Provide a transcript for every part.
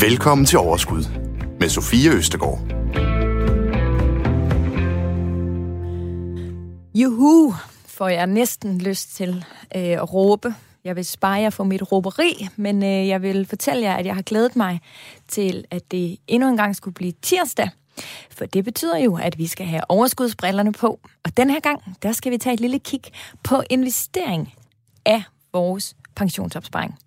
Velkommen til Overskud med Sofie Østegård. Juhu, får jeg næsten lyst til øh, at råbe. Jeg vil spare jer for mit råberi, men øh, jeg vil fortælle jer, at jeg har glædet mig til, at det endnu en gang skulle blive tirsdag. For det betyder jo, at vi skal have overskudsbrillerne på. Og den her gang, der skal vi tage et lille kig på investering af vores pensionsopsparing.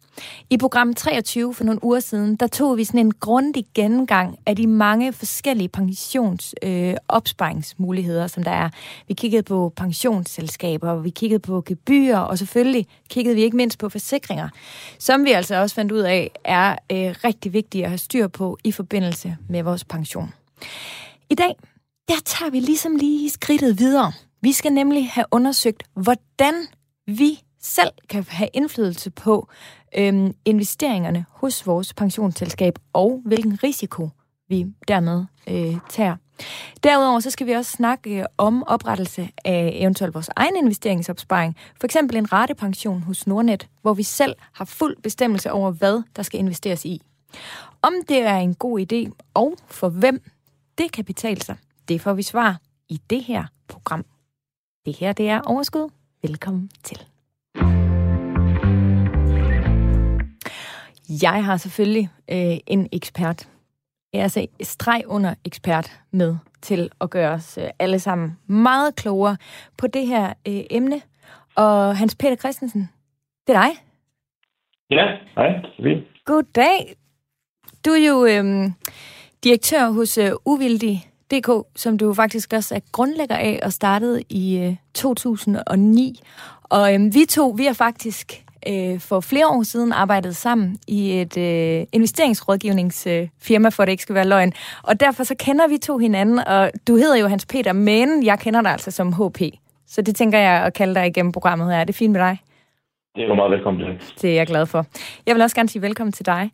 I program 23 for nogle uger siden, der tog vi sådan en grundig gennemgang af de mange forskellige pensionsopsparingsmuligheder, øh, som der er. Vi kiggede på pensionsselskaber, vi kiggede på gebyrer, og selvfølgelig kiggede vi ikke mindst på forsikringer, som vi altså også fandt ud af er øh, rigtig vigtige at have styr på i forbindelse med vores pension. I dag, der tager vi ligesom lige skridtet videre. Vi skal nemlig have undersøgt, hvordan vi selv kan have indflydelse på øhm, investeringerne hos vores pensionsselskab, og hvilken risiko vi dermed øh, tager. Derudover så skal vi også snakke øh, om oprettelse af eventuelt vores egen investeringsopsparing. For eksempel en ratepension hos Nordnet, hvor vi selv har fuld bestemmelse over, hvad der skal investeres i. Om det er en god idé, og for hvem det kan betale sig, det får vi svar i det her program. Det her, det er Overskud. Velkommen til. Jeg har selvfølgelig øh, en ekspert. Jeg er altså streg under ekspert med til at gøre os øh, alle sammen meget klogere på det her øh, emne. Og Hans Peter Christensen, det er dig. Ja, hej. Goddag. Du er jo øh, direktør hos øh, Uvildig.dk, som du faktisk også er grundlægger af og startede i øh, 2009. Og øh, vi to, vi har faktisk øh, for flere år siden arbejdet sammen i et øh, investeringsrådgivningsfirma, øh, for det ikke skal være løgn. Og derfor så kender vi to hinanden, og du hedder jo Hans Peter, men jeg kender dig altså som HP. Så det tænker jeg at kalde dig igennem programmet her. Er det fint med dig? Det er meget velkommen til. Det er jeg glad for. Jeg vil også gerne sige velkommen til dig.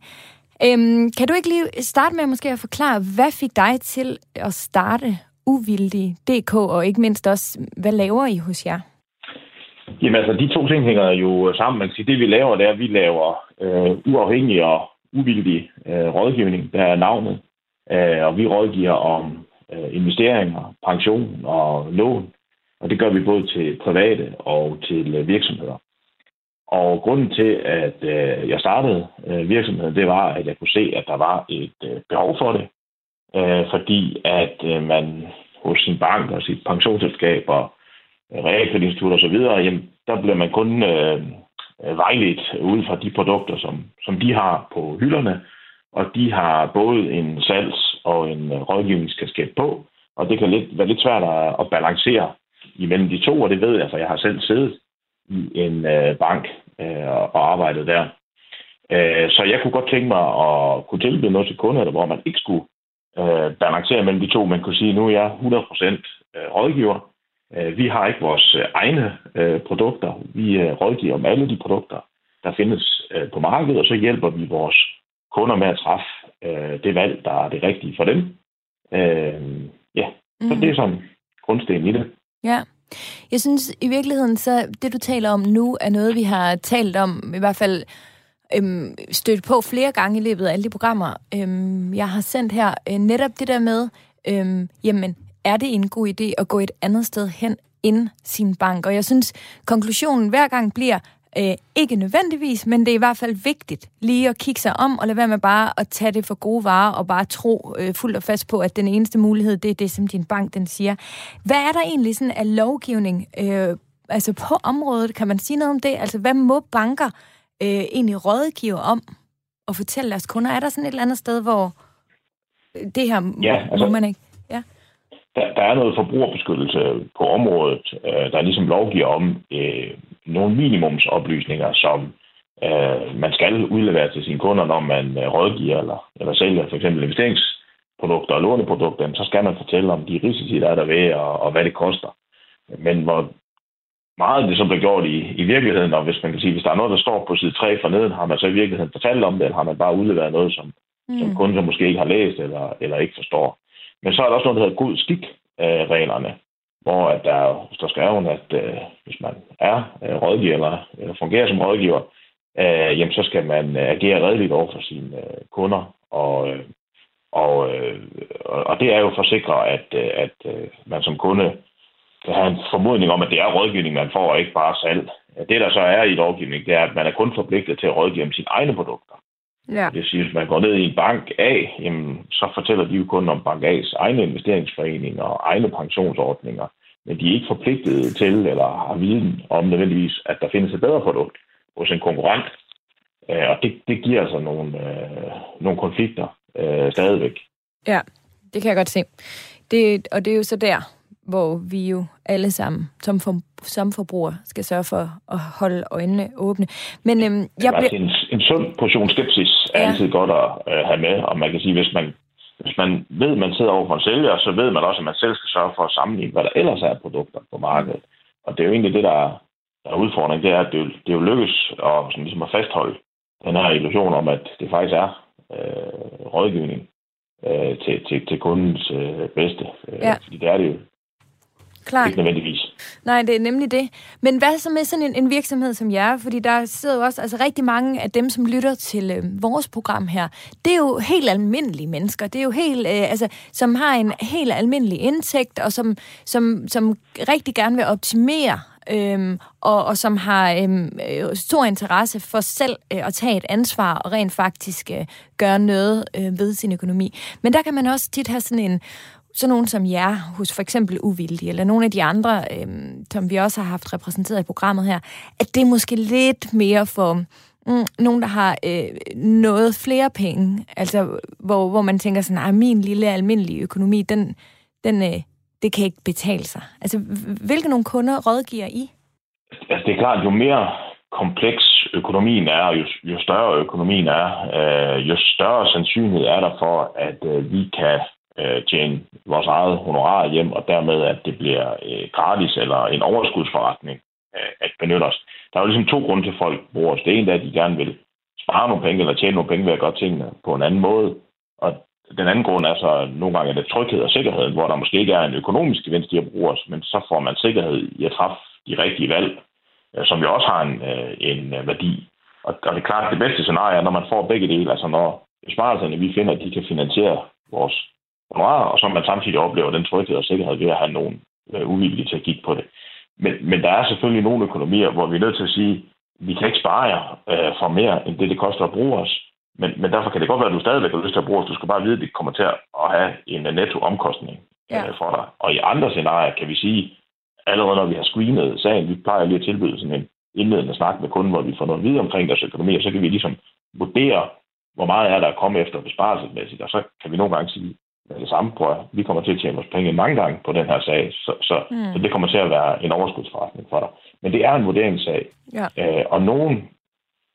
Øhm, kan du ikke lige starte med måske at forklare, hvad fik dig til at starte Uvildig.dk, og ikke mindst også, hvad laver I hos jer? Jamen altså, de to ting hænger jo sammen. Man kan sige, det vi laver, det er, at vi laver øh, uafhængig og uvildig øh, rådgivning, der er navnet. Øh, og vi rådgiver om øh, investeringer, pension og lån. Og det gør vi både til private og til øh, virksomheder. Og grunden til, at øh, jeg startede øh, virksomheden, det var, at jeg kunne se, at der var et øh, behov for det. Øh, fordi at øh, man hos sin bank og sit pensionsselskab og realkreditinstitut osv., så videre, jamen, der bliver man kun øh, vejledt ud fra de produkter, som, som de har på hylderne, og de har både en salgs- og en øh, rådgivningskasket på, og det kan lidt, være lidt svært at, at balancere imellem de to, og det ved jeg, for jeg har selv siddet i en øh, bank øh, og arbejdet der. Øh, så jeg kunne godt tænke mig at kunne tilbyde noget til kunder, hvor man ikke skulle øh, balancere mellem de to, men kunne sige, nu er jeg 100% øh, rådgiver, vi har ikke vores øh, egne øh, produkter. Vi rådgiver om alle de produkter, der findes på markedet, og så hjælper vi vores kunder med at træffe det valg, der er det rigtige for dem. Ja, så mm. det er sådan grundstenen i det. Ja. Jeg synes i virkeligheden, så det du taler om nu, er noget, vi har talt om, i hvert fald øhm, stødt på flere gange i løbet af alle de programmer, øhm, jeg har sendt her. Øh, netop det der med, øhm, jamen, er det en god idé at gå et andet sted hen end sin bank. Og jeg synes, konklusionen hver gang bliver, øh, ikke nødvendigvis, men det er i hvert fald vigtigt lige at kigge sig om og lade være med bare at tage det for gode varer og bare tro øh, fuldt og fast på, at den eneste mulighed, det er det, som din bank den siger. Hvad er der egentlig sådan af lovgivning øh, altså på området? Kan man sige noget om det? Altså, hvad må banker øh, egentlig rådgive om og fortælle deres kunder? Er der sådan et eller andet sted, hvor det her ja, altså, må man ikke? Der, der er noget forbrugerbeskyttelse på området, øh, der ligesom lovgiver om øh, nogle minimumsoplysninger, som øh, man skal udlevere til sine kunder, når man øh, rådgiver eller, eller sælger for eksempel investeringsprodukter og låneprodukter, så skal man fortælle om de risici, der er der ved, og, og hvad det koster. Men hvor meget det så bliver gjort i, i virkeligheden, og hvis man kan sige, hvis der er noget, der står på side 3 for neden, har man så i virkeligheden fortalt om det, eller har man bare udleveret noget, som, mm. som kunden måske ikke har læst eller, eller ikke forstår. Men så er der også noget, der hedder god skik-reglerne, hvor at der, der skal jo, at øh, hvis man er øh, rådgiver eller, eller fungerer som rådgiver, øh, jamen så skal man øh, agere redeligt over for sine øh, kunder. Og, øh, og, øh, og det er jo for at sikre, at, øh, at øh, man som kunde kan have en formodning om, at det er rådgivning, man får, og ikke bare salg. Det, der så er i rådgivning, det er, at man er kun forpligtet til at rådgive om sine egne produkter. Ja. Det vil sige, at hvis man går ned i en bank A, jamen, så fortæller de jo kun om bank A's egne investeringsforeninger og egne pensionsordninger. Men de er ikke forpligtet til eller har viden om nødvendigvis, at der findes et bedre produkt hos en konkurrent. Øh, og det, det giver altså nogle, øh, nogle konflikter øh, stadigvæk. Ja, det kan jeg godt se. Det, og det er jo så der, hvor vi jo alle sammen som, for, som forbrugere skal sørge for at holde øjnene åbne. Men øhm, jeg altså, en, en sund portion skepsis er ja. altid godt at øh, have med, og man kan sige, hvis man, hvis man ved, at man sidder over for en sælger, så ved man også, at man selv skal sørge for at sammenligne, hvad der ellers er af produkter på markedet. Og det er jo egentlig det, der er, der er udfordring, det er, at det, det er jo lykkes at, sådan ligesom at fastholde den her illusion om, at det faktisk er øh, rådgivning øh, til, til, til kundens øh, bedste. Øh, ja. Fordi det er det jo Klart. Ikke nødvendigvis. Nej, det er nemlig det. Men hvad så med sådan en, en virksomhed som jer? Fordi der sidder jo også altså rigtig mange af dem, som lytter til øh, vores program her. Det er jo helt almindelige mennesker. Det er jo helt, øh, altså, som har en helt almindelig indtægt, og som, som, som rigtig gerne vil optimere øhm, og, og som har øhm, øh, stor interesse for selv øh, at tage et ansvar og rent faktisk øh, gøre noget øh, ved sin økonomi. Men der kan man også tit have sådan en sådan nogen som jer, hos for eksempel Uvildige, eller nogle af de andre, øh, som vi også har haft repræsenteret i programmet her, at det er måske lidt mere for mm, nogen, der har øh, noget flere penge, altså hvor, hvor man tænker sådan, at min lille almindelige økonomi, den, den, øh, det kan ikke betale sig. Altså, hvilke nogle kunder rådgiver I? Altså, det er klart, jo mere kompleks økonomien er, jo, jo større økonomien er, øh, jo større sandsynlighed er der for, at øh, vi kan øh, tjene vores eget honorar hjem, og dermed, at det bliver øh, gratis eller en overskudsforretning øh, at benytte os. Der er jo ligesom to grunde til, at folk bruger os. Det ene er, at de gerne vil spare nogle penge eller tjene nogle penge ved at gøre tingene på en anden måde. Og den anden grund er så nogle gange, er det tryghed og sikkerhed, hvor der måske ikke er en økonomisk gevinst i at bruge os, men så får man sikkerhed i at træffe de rigtige valg, øh, som jo også har en, øh, en øh, værdi. Og, og det er klart, at det bedste scenarie er, når man får begge dele, altså når besparelserne, vi finder, at de kan finansiere vores honorar, og så man samtidig oplever den tryghed og sikkerhed ved at have nogen øh, uvillige til at kigge på det. Men, men der er selvfølgelig nogle økonomier, hvor vi er nødt til at sige, vi kan ikke spare jer øh, for mere, end det, det koster at bruge os. Men, men derfor kan det godt være, at du stadigvæk har lyst til at bruge os. Du skal bare vide, at det kommer til at have en netto omkostning ja. øh, for dig. Og i andre scenarier kan vi sige, allerede når vi har screenet sagen, vi plejer lige at tilbyde sådan en indledende snak med kunden, hvor vi får noget videre omkring deres økonomi, og så kan vi ligesom vurdere, hvor meget er der at komme efter besparelsesmæssigt, og så kan vi nogle gange sige, det samme, tror jeg. Vi kommer til at tjene vores penge mange gange på den her sag, så, så, mm. så det kommer til at være en overskudsforretning for dig. Men det er en vurderingssag, ja. øh, og nogen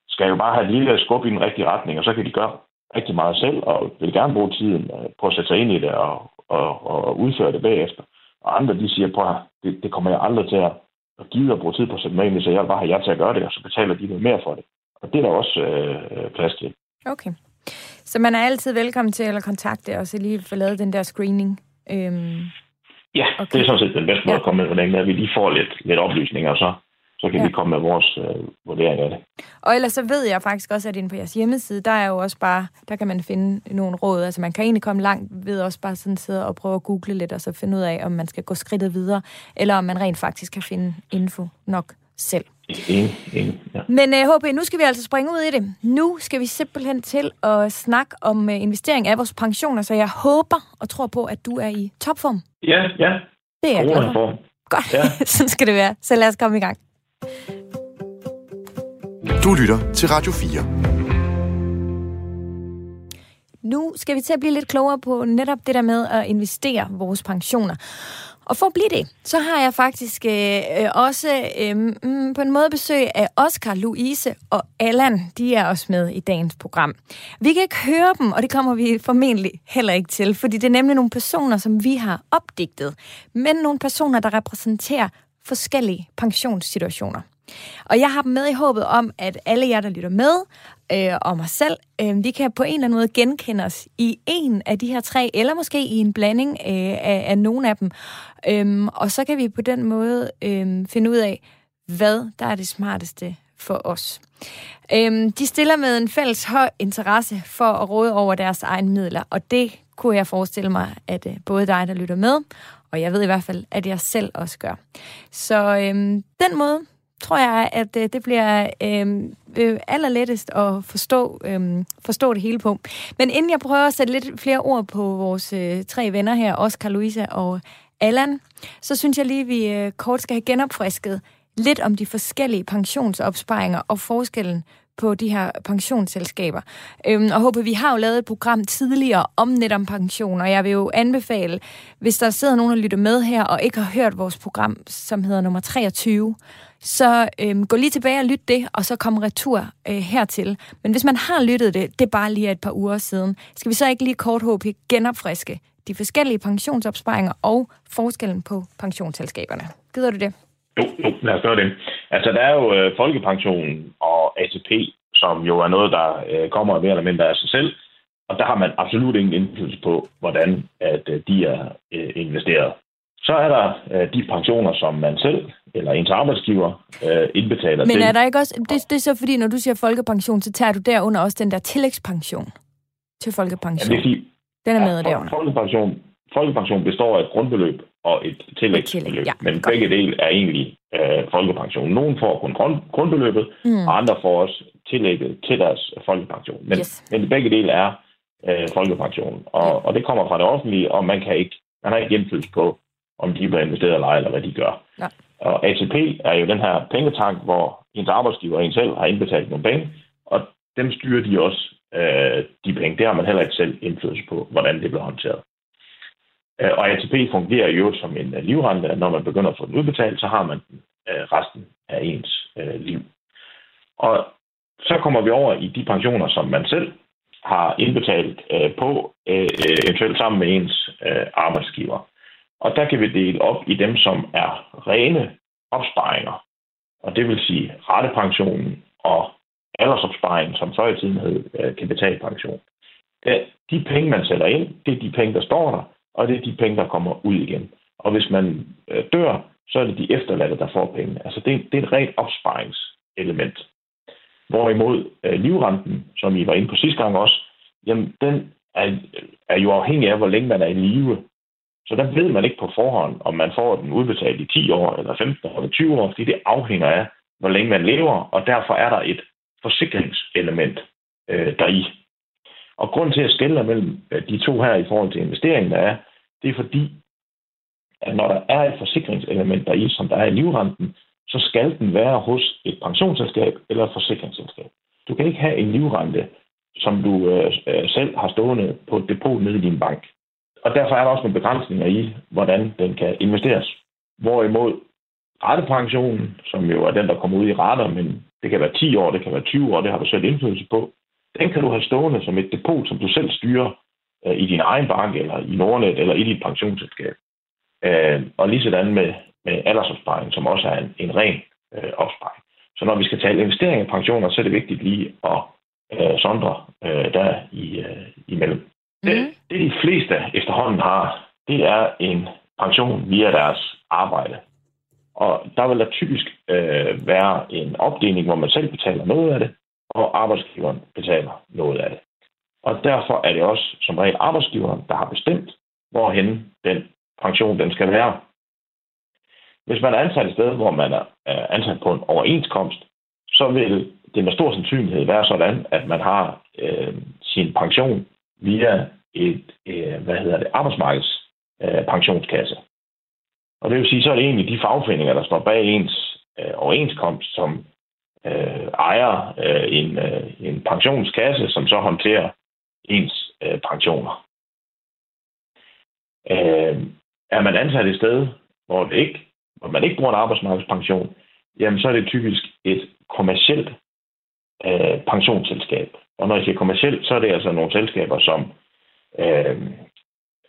skal jo bare have et lille skub i den rigtige retning, og så kan de gøre rigtig meget selv, og vil gerne bruge tiden øh, på at sætte sig ind i det og, og, og udføre det bagefter. Og andre, de siger, prøv det, det kommer jeg aldrig til at, at give og bruge tid på at sætte mig ind i, så jeg bare have jer til at gøre det, og så betaler de noget mere for det. Og det er der også øh, plads til. Okay. Så man er altid velkommen til at kontakte os og lige få lavet den der screening. Øhm, ja, okay. det er sådan set den bedste måde ja. at komme med, hvordan at vi lige får lidt, lidt oplysninger, og så, så kan ja. vi komme med vores øh, vurdering af det. Og ellers så ved jeg faktisk også, at inde på jeres hjemmeside, der er jo også bare, der kan man finde nogle råd. Altså man kan egentlig komme langt ved også bare sådan sidde og prøve at google lidt, og så finde ud af, om man skal gå skridtet videre, eller om man rent faktisk kan finde info nok selv. Ingen, ingen, ja. Men uh, øh, HP, nu skal vi altså springe ud i det. Nu skal vi simpelthen til at snakke om uh, investering af vores pensioner, så jeg håber og tror på, at du er i topform. Ja, ja. Det er jeg glad for. Godt, ja. sådan skal det være. Så lad os komme i gang. Du lytter til Radio 4. Nu skal vi til at blive lidt klogere på netop det der med at investere vores pensioner. Og for at blive det, så har jeg faktisk øh, øh også øh, mm, på en måde besøg af Oscar, Louise og Allan. De er også med i dagens program. Vi kan ikke høre dem, og det kommer vi formentlig heller ikke til, fordi det er nemlig nogle personer, som vi har opdigtet, men nogle personer, der repræsenterer forskellige pensionssituationer. Og jeg har dem med i håbet om, at alle jer, der lytter med, øh, og mig selv, øh, vi kan på en eller anden måde genkende os i en af de her tre, eller måske i en blanding øh, af, af nogle af dem. Øh, og så kan vi på den måde øh, finde ud af, hvad der er det smarteste for os. Øhm, de stiller med en fælles høj interesse for at råde over deres egne midler, og det kunne jeg forestille mig, at øh, både dig, der lytter med, og jeg ved i hvert fald, at jeg selv også gør. Så øhm, den måde tror jeg, at øh, det bliver øhm, øh, allerlettest at forstå, øh, forstå det hele på. Men inden jeg prøver at sætte lidt flere ord på vores øh, tre venner her, Oscar, Louisa og Allan, så synes jeg lige, at vi øh, kort skal have genopfrisket lidt om de forskellige pensionsopsparinger og forskellen på de her pensionsselskaber. Øhm, og håber, vi har jo lavet et program tidligere om netop pension, og jeg vil jo anbefale, hvis der sidder nogen, der lytter med her, og ikke har hørt vores program, som hedder nummer 23, så øhm, gå lige tilbage og lyt det, og så kom retur øh, hertil. Men hvis man har lyttet det, det er bare lige et par uger siden, skal vi så ikke lige kort håbe genopfriske de forskellige pensionsopsparinger og forskellen på pensionsselskaberne. Gider du det? Jo, jo, lad os gøre det. Altså, der er jo øh, folkepensionen og ATP, som jo er noget, der øh, kommer mere eller mindre af sig selv. Og der har man absolut ingen indflydelse på, hvordan at øh, de er øh, investeret. Så er der øh, de pensioner, som man selv eller ens arbejdsgiver øh, indbetaler Men til. Men er der ikke også... Det, det er så fordi, når du siger folkepension, så tager du derunder også den der tillægspension til folkepension. Ja, det er sige, den er med ja, derunder. Folkepension, folkepension består af et grundbeløb og et tillægsbeløb. tillæg, ja, men godt. begge dele er egentlig øh, folkepension. Nogle får kun grund, grundbeløbet, mm. og andre får også tillægget til deres folkepension. Men, Yes. men begge dele er øh, folkepension. Og, Ja. og det kommer fra det offentlige, og man kan ikke man har ikke indflydelse på, om de bliver investeret eller ej, eller hvad de gør. Nej. Og ATP er jo den her pengetank, hvor ens arbejdsgiver og en selv har indbetalt nogle penge, og dem styrer de også, øh, de penge. Det har man heller ikke selv indflydelse på, hvordan det bliver håndteret. Øh, og ATP fungerer jo som en øh, livrente, at når man begynder at få den udbetalt, så har man den resten af ens liv. Og så kommer vi over i de pensioner, som man selv har indbetalt på, eventuelt sammen med ens arbejdsgiver. Og der kan vi dele op i dem, som er rene opsparinger. Og det vil sige rettepensionen og aldersopsparingen, som før i tiden hed kapitalpension. Det, de penge, man sætter ind, det er de penge, der står der, og det er de penge, der kommer ud igen. Og hvis man øh, dør, så er det de efterladte, der får pengene. Altså det, det er et rent opsparingselement. Hvorimod øh, livrenten, som I var inde på sidste gang også, jamen den er, er jo afhængig af, hvor længe man er i live. Så der ved man ikke på forhånd, om man får den udbetalt i 10 år, eller 15 år, eller 20 år, fordi det afhænger af, hvor længe man lever, og derfor er der et forsikringselement øh, deri. Og grund til at skælde mellem øh, de to her i forhold til investeringen er, det er fordi, at når der er et forsikringselement deri, som der er i livrenten, så skal den være hos et pensionsselskab eller et forsikringsselskab. Du kan ikke have en livrente, som du øh, øh, selv har stående på et depot nede i din bank. Og derfor er der også nogle begrænsninger i, hvordan den kan investeres. Hvorimod rettepensionen, som jo er den, der kommer ud i retter, men det kan være 10 år, det kan være 20 år, det har du selv indflydelse på, den kan du have stående som et depot, som du selv styrer øh, i din egen bank, eller i Nordnet, eller i dit pensionsselskab. Øh, og lige sådan med, med aldersopsparing, som også er en, en ren øh, opsparing. Så når vi skal tale investering i pensioner, så er det vigtigt lige at øh, sondre øh, der i, øh, imellem. Mm. Det, det de fleste efterhånden har, det er en pension via deres arbejde. Og der vil der typisk øh, være en opdeling, hvor man selv betaler noget af det, og arbejdsgiveren betaler noget af det. Og derfor er det også som regel arbejdsgiveren, der har bestemt, hvorhen den pension den skal være. Hvis man er ansat et sted, hvor man er ansat på en overenskomst, så vil det med stor sandsynlighed være sådan, at man har øh, sin pension via et øh, hvad hedder det, arbejdsmarkeds øh, pensionskasse. Og det vil sige, så er det egentlig de fagforeninger, der står bag ens øh, overenskomst, som øh, ejer øh, en, øh, en pensionskasse, som så håndterer ens øh, pensioner. Øh, er man ansat et sted, hvor, det ikke, hvor man ikke bruger en arbejdsmarkedspension, jamen så er det typisk et kommercielt øh, pensionsselskab. Og når jeg siger kommercielt, så er det altså nogle selskaber, som øh,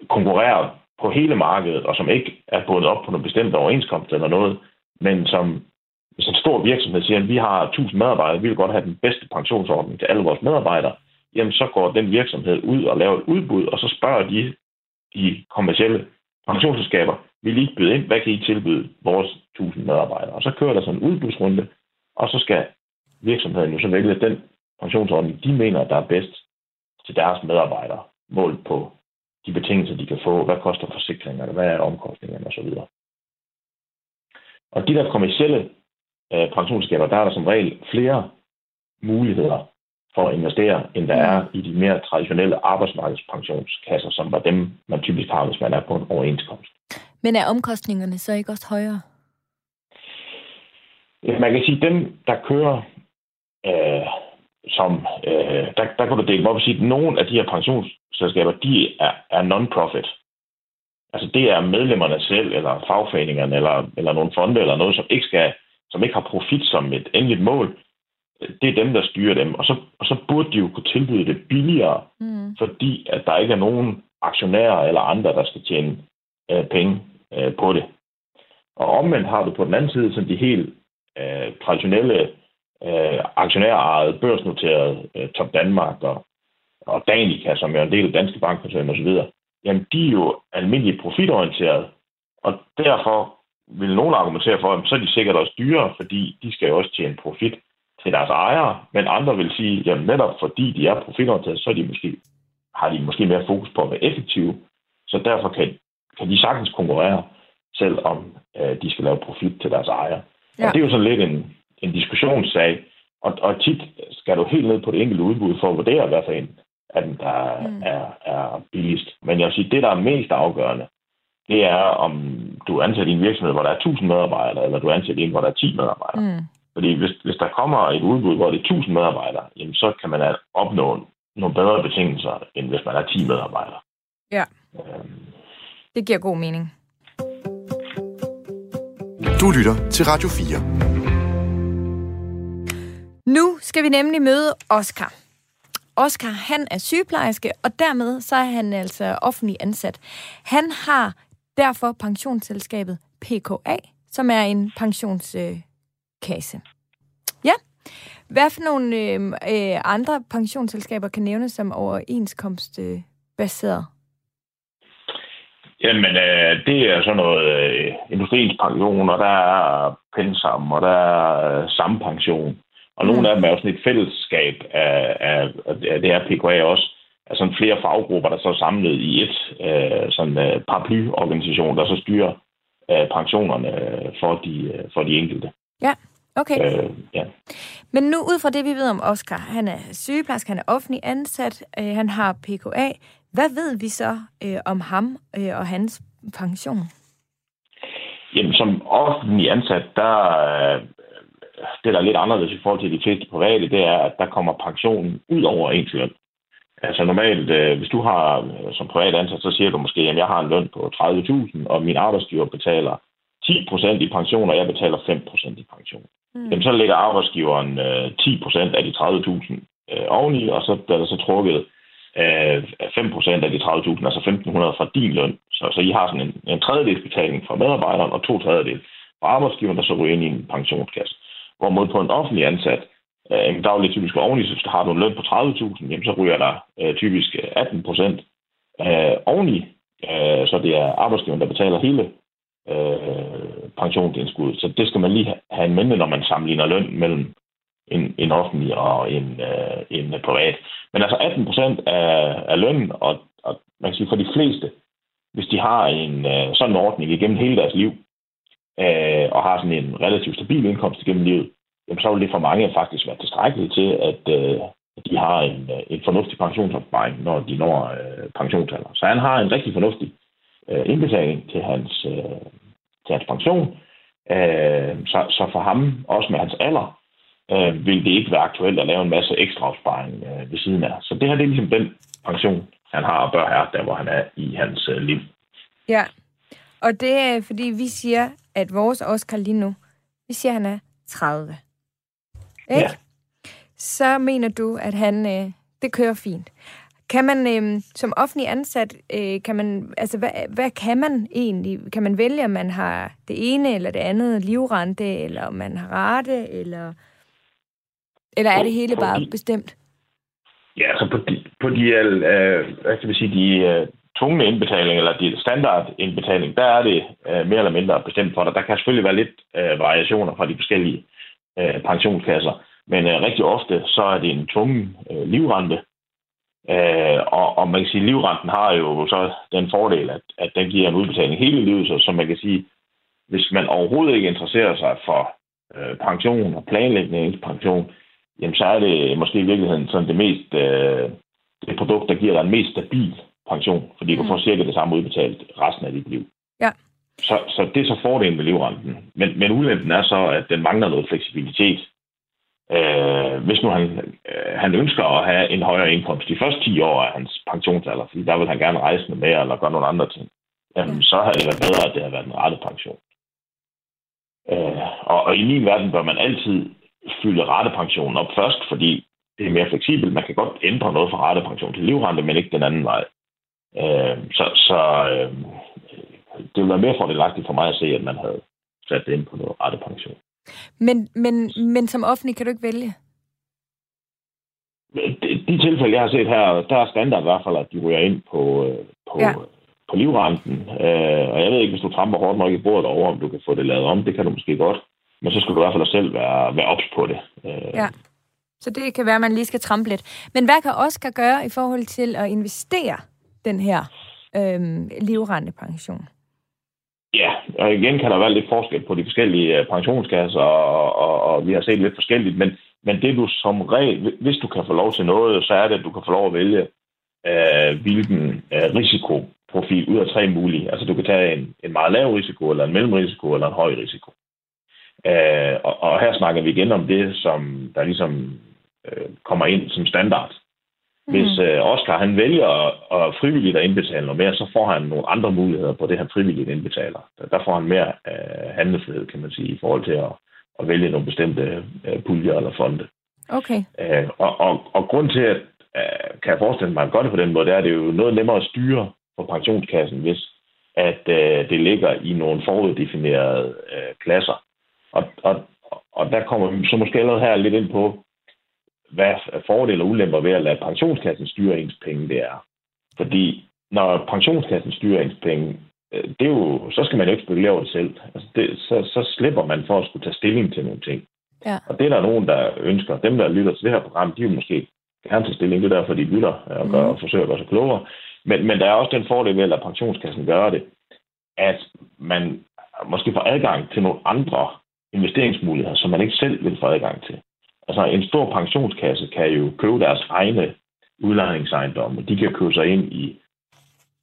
konkurrerer på hele markedet, og som ikke er bundet op på nogle bestemte overenskomst eller noget, men som hvis en stor virksomhed siger, at vi har 1000 medarbejdere, vi vil godt have den bedste pensionsordning til alle vores medarbejdere, jamen så går den virksomhed ud og laver et udbud, og så spørger de de kommercielle pensionsselskaber, vil I ikke byde ind, hvad kan I tilbyde vores 1000 medarbejdere? Og så kører der sådan en udbudsrunde, og så skal virksomheden jo så vælge den pensionsordning, de mener, der er bedst til deres medarbejdere, målt på de betingelser, de kan få, hvad koster forsikringerne, hvad er omkostningerne osv. Og de der kommersielle øh, pensionsskaber, der er der som regel flere muligheder for at investere, end der er i de mere traditionelle arbejdsmarkedspensionskasser, som var dem, man typisk har, hvis man er på en overenskomst. Men er omkostningerne så ikke også højere? Man kan sige, at dem, der kører, øh, som, øh, der, der kan du dele op og sige, at nogle af de her pensionsselskaber, de er, er non-profit. Altså det er medlemmerne selv, eller fagforeningerne, eller, eller nogle fonde, eller noget, som ikke, skal, som ikke har profit som et endeligt mål. Det er dem, der styrer dem. Og så, og så burde de jo kunne tilbyde det billigere, mm. fordi at der ikke er nogen aktionærer eller andre, der skal tjene øh, penge øh, på det. Og omvendt har du på den anden side sådan de helt øh, traditionelle øh, aktionærejede, børsnoterede øh, Top Danmark og, og Danica, som er en del af Danske Bankkoncern osv., jamen de er jo almindeligt profitorienterede, og derfor vil nogen argumentere for, at så er de sikkert også dyre, fordi de skal jo også tjene profit til deres ejere, men andre vil sige, at netop fordi de er profitorienterede, så er de måske, har de måske mere fokus på at være effektive, så derfor kan, kan de sagtens konkurrere, selvom øh, de skal lave profit til deres ejere. Ja. Og det er jo sådan lidt en, en diskussionssag, og, og tit skal du helt ned på det enkelte udbud for at vurdere, hvad for en af dem, der mm. er, er billigst. Men jeg vil sige, det, der er mest afgørende, det er, om du ansætter i en virksomhed, hvor der er 1000 medarbejdere, eller du ansætter i en, hvor der er 10 medarbejdere. Mm. Fordi hvis, hvis der kommer et udbud, hvor det er 1000 medarbejdere, jamen, så kan man opnå nogle bedre betingelser, end hvis man er 10 medarbejdere. Ja. Øhm. Det giver god mening. Du lytter til Radio 4. Nu skal vi nemlig møde Oscar. Oscar, han er sygeplejerske, og dermed så er han altså offentlig ansat. Han har derfor pensionsselskabet PKA, som er en pensionskasse. Øh, ja. Hvad for nogle øh, øh, andre pensionsselskaber kan nævnes som overenskomstbaseret? baseret? Jamen, øh, det er sådan noget øh, industriens pension, og der er pensam, og der er øh, sampension. Og nogle mm. af dem er jo sådan et fællesskab af, af, af det her PKA også. Altså flere faggrupper, der så er samlet i et øh, sådan øh, paraplyorganisation, der så styrer øh, pensionerne for de, øh, for de enkelte. Ja, okay. Øh, ja. Men nu ud fra det, vi ved om Oscar, han er sygeplejerske, han er offentlig ansat, øh, han har PKA. Hvad ved vi så øh, om ham øh, og hans pension? Jamen, som offentlig ansat, der, øh, det, der er lidt anderledes i forhold til de fleste private, det er, at der kommer pensionen ud over ens løn. Altså normalt, øh, hvis du har øh, som privat ansat, så siger du måske, at jeg har en løn på 30.000, og min arbejdsgiver betaler 10% i pension, og jeg betaler 5% i pension. Mm. Jamen, så lægger arbejdsgiveren øh, 10% af de 30.000 øh, oveni, og så bliver der så trukket øh, 5% af de 30.000, altså 1.500 fra din løn. Så, så I har sådan en, en tredjedels betaling fra medarbejderen, og to tredjedel fra arbejdsgiveren, der så ryger ind i en pensionskasse. Hvorimod på en offentlig ansat, øh, der er jo lidt typisk oveni, så har du en løn på 30.000, jamen så ryger der øh, typisk øh, 18 procent øh, oveni, øh, så det er arbejdsgiveren, der betaler hele øh, pensionsindskuddet. Så det skal man lige have en mente, når man sammenligner løn mellem en, en offentlig og en, øh, en privat. Men altså 18 procent af, af lønnen, og, og man kan sige for de fleste, hvis de har en øh, sådan en ordning igennem hele deres liv, øh, og har sådan en relativt stabil indkomst igennem livet, jamen så vil det for mange faktisk være tilstrækkeligt til, at, øh, de har en, øh, en fornuftig pensionsopsparing, når de når øh, pensionsalder. Så han har en rigtig fornuftig øh, indbetaling til hans, øh, til hans pension. Øh, så, så for ham, også med hans alder, øh, vil det ikke være aktuelt at lave en masse ekstra opsparing øh, ved siden af. Så det her det er ligesom den pension, han har og bør have, der hvor han er i hans øh, liv. Ja, og det er, fordi vi siger, at vores Oscar lige nu, vi siger, at han er 30. Ikke? Ja. Så mener du, at han, øh, det kører fint. Kan man øh, som offentlig ansat, øh, kan man, altså hvad, hvad kan man egentlig? Kan man vælge, om man har det ene eller det andet livrente, eller om man har rate, eller, eller er det hele bare bestemt? Ja, altså på de, på de øh, hvad skal vi sige, de, øh, tvungne indbetaling, eller de standardindbetaling, der er det øh, mere eller mindre bestemt for dig. Der kan selvfølgelig være lidt øh, variationer fra de forskellige øh, pensionskasser. Men øh, rigtig ofte, så er det en tvungen øh, livrente. Øh, og, og man kan sige, at livrenten har jo så den fordel, at, at den giver en udbetaling hele livet, så, så man kan sige, hvis man overhovedet ikke interesserer sig for øh, pension og planlægning af pension, jamen så er det måske i virkeligheden sådan det mest øh, det produkt, der giver dig en mest stabil pension, fordi mm. du får cirka det samme udbetalt resten af dit liv. Ja. Så, så det er så fordelen med livrenten. Men, men ulempen er så, at den mangler noget fleksibilitet. Øh, hvis nu han, øh, han ønsker at have en højere indkomst de første 10 år af hans pensionsalder, fordi der vil han gerne rejse med mere eller gøre nogle andre ting, jamen, mm. så har det været bedre, at det har været en rette pension. Øh, og, og i min verden bør man altid fylde rettepensionen op først, fordi det er mere fleksibelt. Man kan godt ændre noget fra rettepension til livrente, men ikke den anden vej. Øh, så så øh, det ville være mere fordelagtigt for mig at se, at man havde sat det ind på noget rettepension. Men, men, men som offentlig kan du ikke vælge? De, de tilfælde, jeg har set her, der er standard i hvert fald, at de ryger ind på, øh, på, ja. på livrenten. Øh, og jeg ved ikke, hvis du tramper hårdt nok i bordet over, om du kan få det lavet om. Det kan du måske godt. Men så skal du i hvert fald selv være, være ops på det. Øh, ja. Så det kan være, at man lige skal trampe lidt. Men hvad kan Oscar gøre i forhold til at investere den her øhm, livrentepension? Ja, og igen kan der være lidt forskel på de forskellige øh, pensionskasser, og, og, og vi har set lidt forskelligt, men, men det du som regel, hvis du kan få lov til noget, så er det, at du kan få lov at vælge, øh, hvilken øh, risikoprofil ud af tre mulige. Altså du kan tage en, en meget lav risiko, eller en mellemrisiko, eller en høj risiko. Øh, og, og her snakker vi igen om det, som der ligesom øh, kommer ind som standard. Hvis øh, Oscar han vælger at, at frivilligt at indbetale noget mere, så får han nogle andre muligheder på det, han frivilligt indbetaler. Der får han mere øh, handlefrihed, kan man sige, i forhold til at, at vælge nogle bestemte øh, puljer eller fonde. Okay. Øh, og, og, og grund til, at øh, kan jeg forestille mig, at gøre det på den måde, det er, at det er jo noget nemmere at styre på pensionskassen, hvis at øh, det ligger i nogle foruddefinerede øh, klasser. Og, og, og der kommer vi så måske allerede her lidt ind på, hvad fordele og ulemper ved at lade pensionskassen styre ens penge det er. Fordi når pensionskassen styrer ens penge, øh, det er jo, så skal man jo ikke spekulere over det selv. Altså det, så, så slipper man for at skulle tage stilling til nogle ting. Ja. Og det er der nogen, der ønsker. Dem, der lytter til det her program, de vil måske gerne tage stilling. Det er derfor, de lytter og, gør, mm. og forsøger at gøre sig klogere. Men, men der er også den fordel ved at lade pensionskassen gøre det, at man måske får adgang til nogle andre investeringsmuligheder, som man ikke selv vil få adgang til. Altså en stor pensionskasse kan jo købe deres egne udlejningsejendomme. De kan købe sig ind i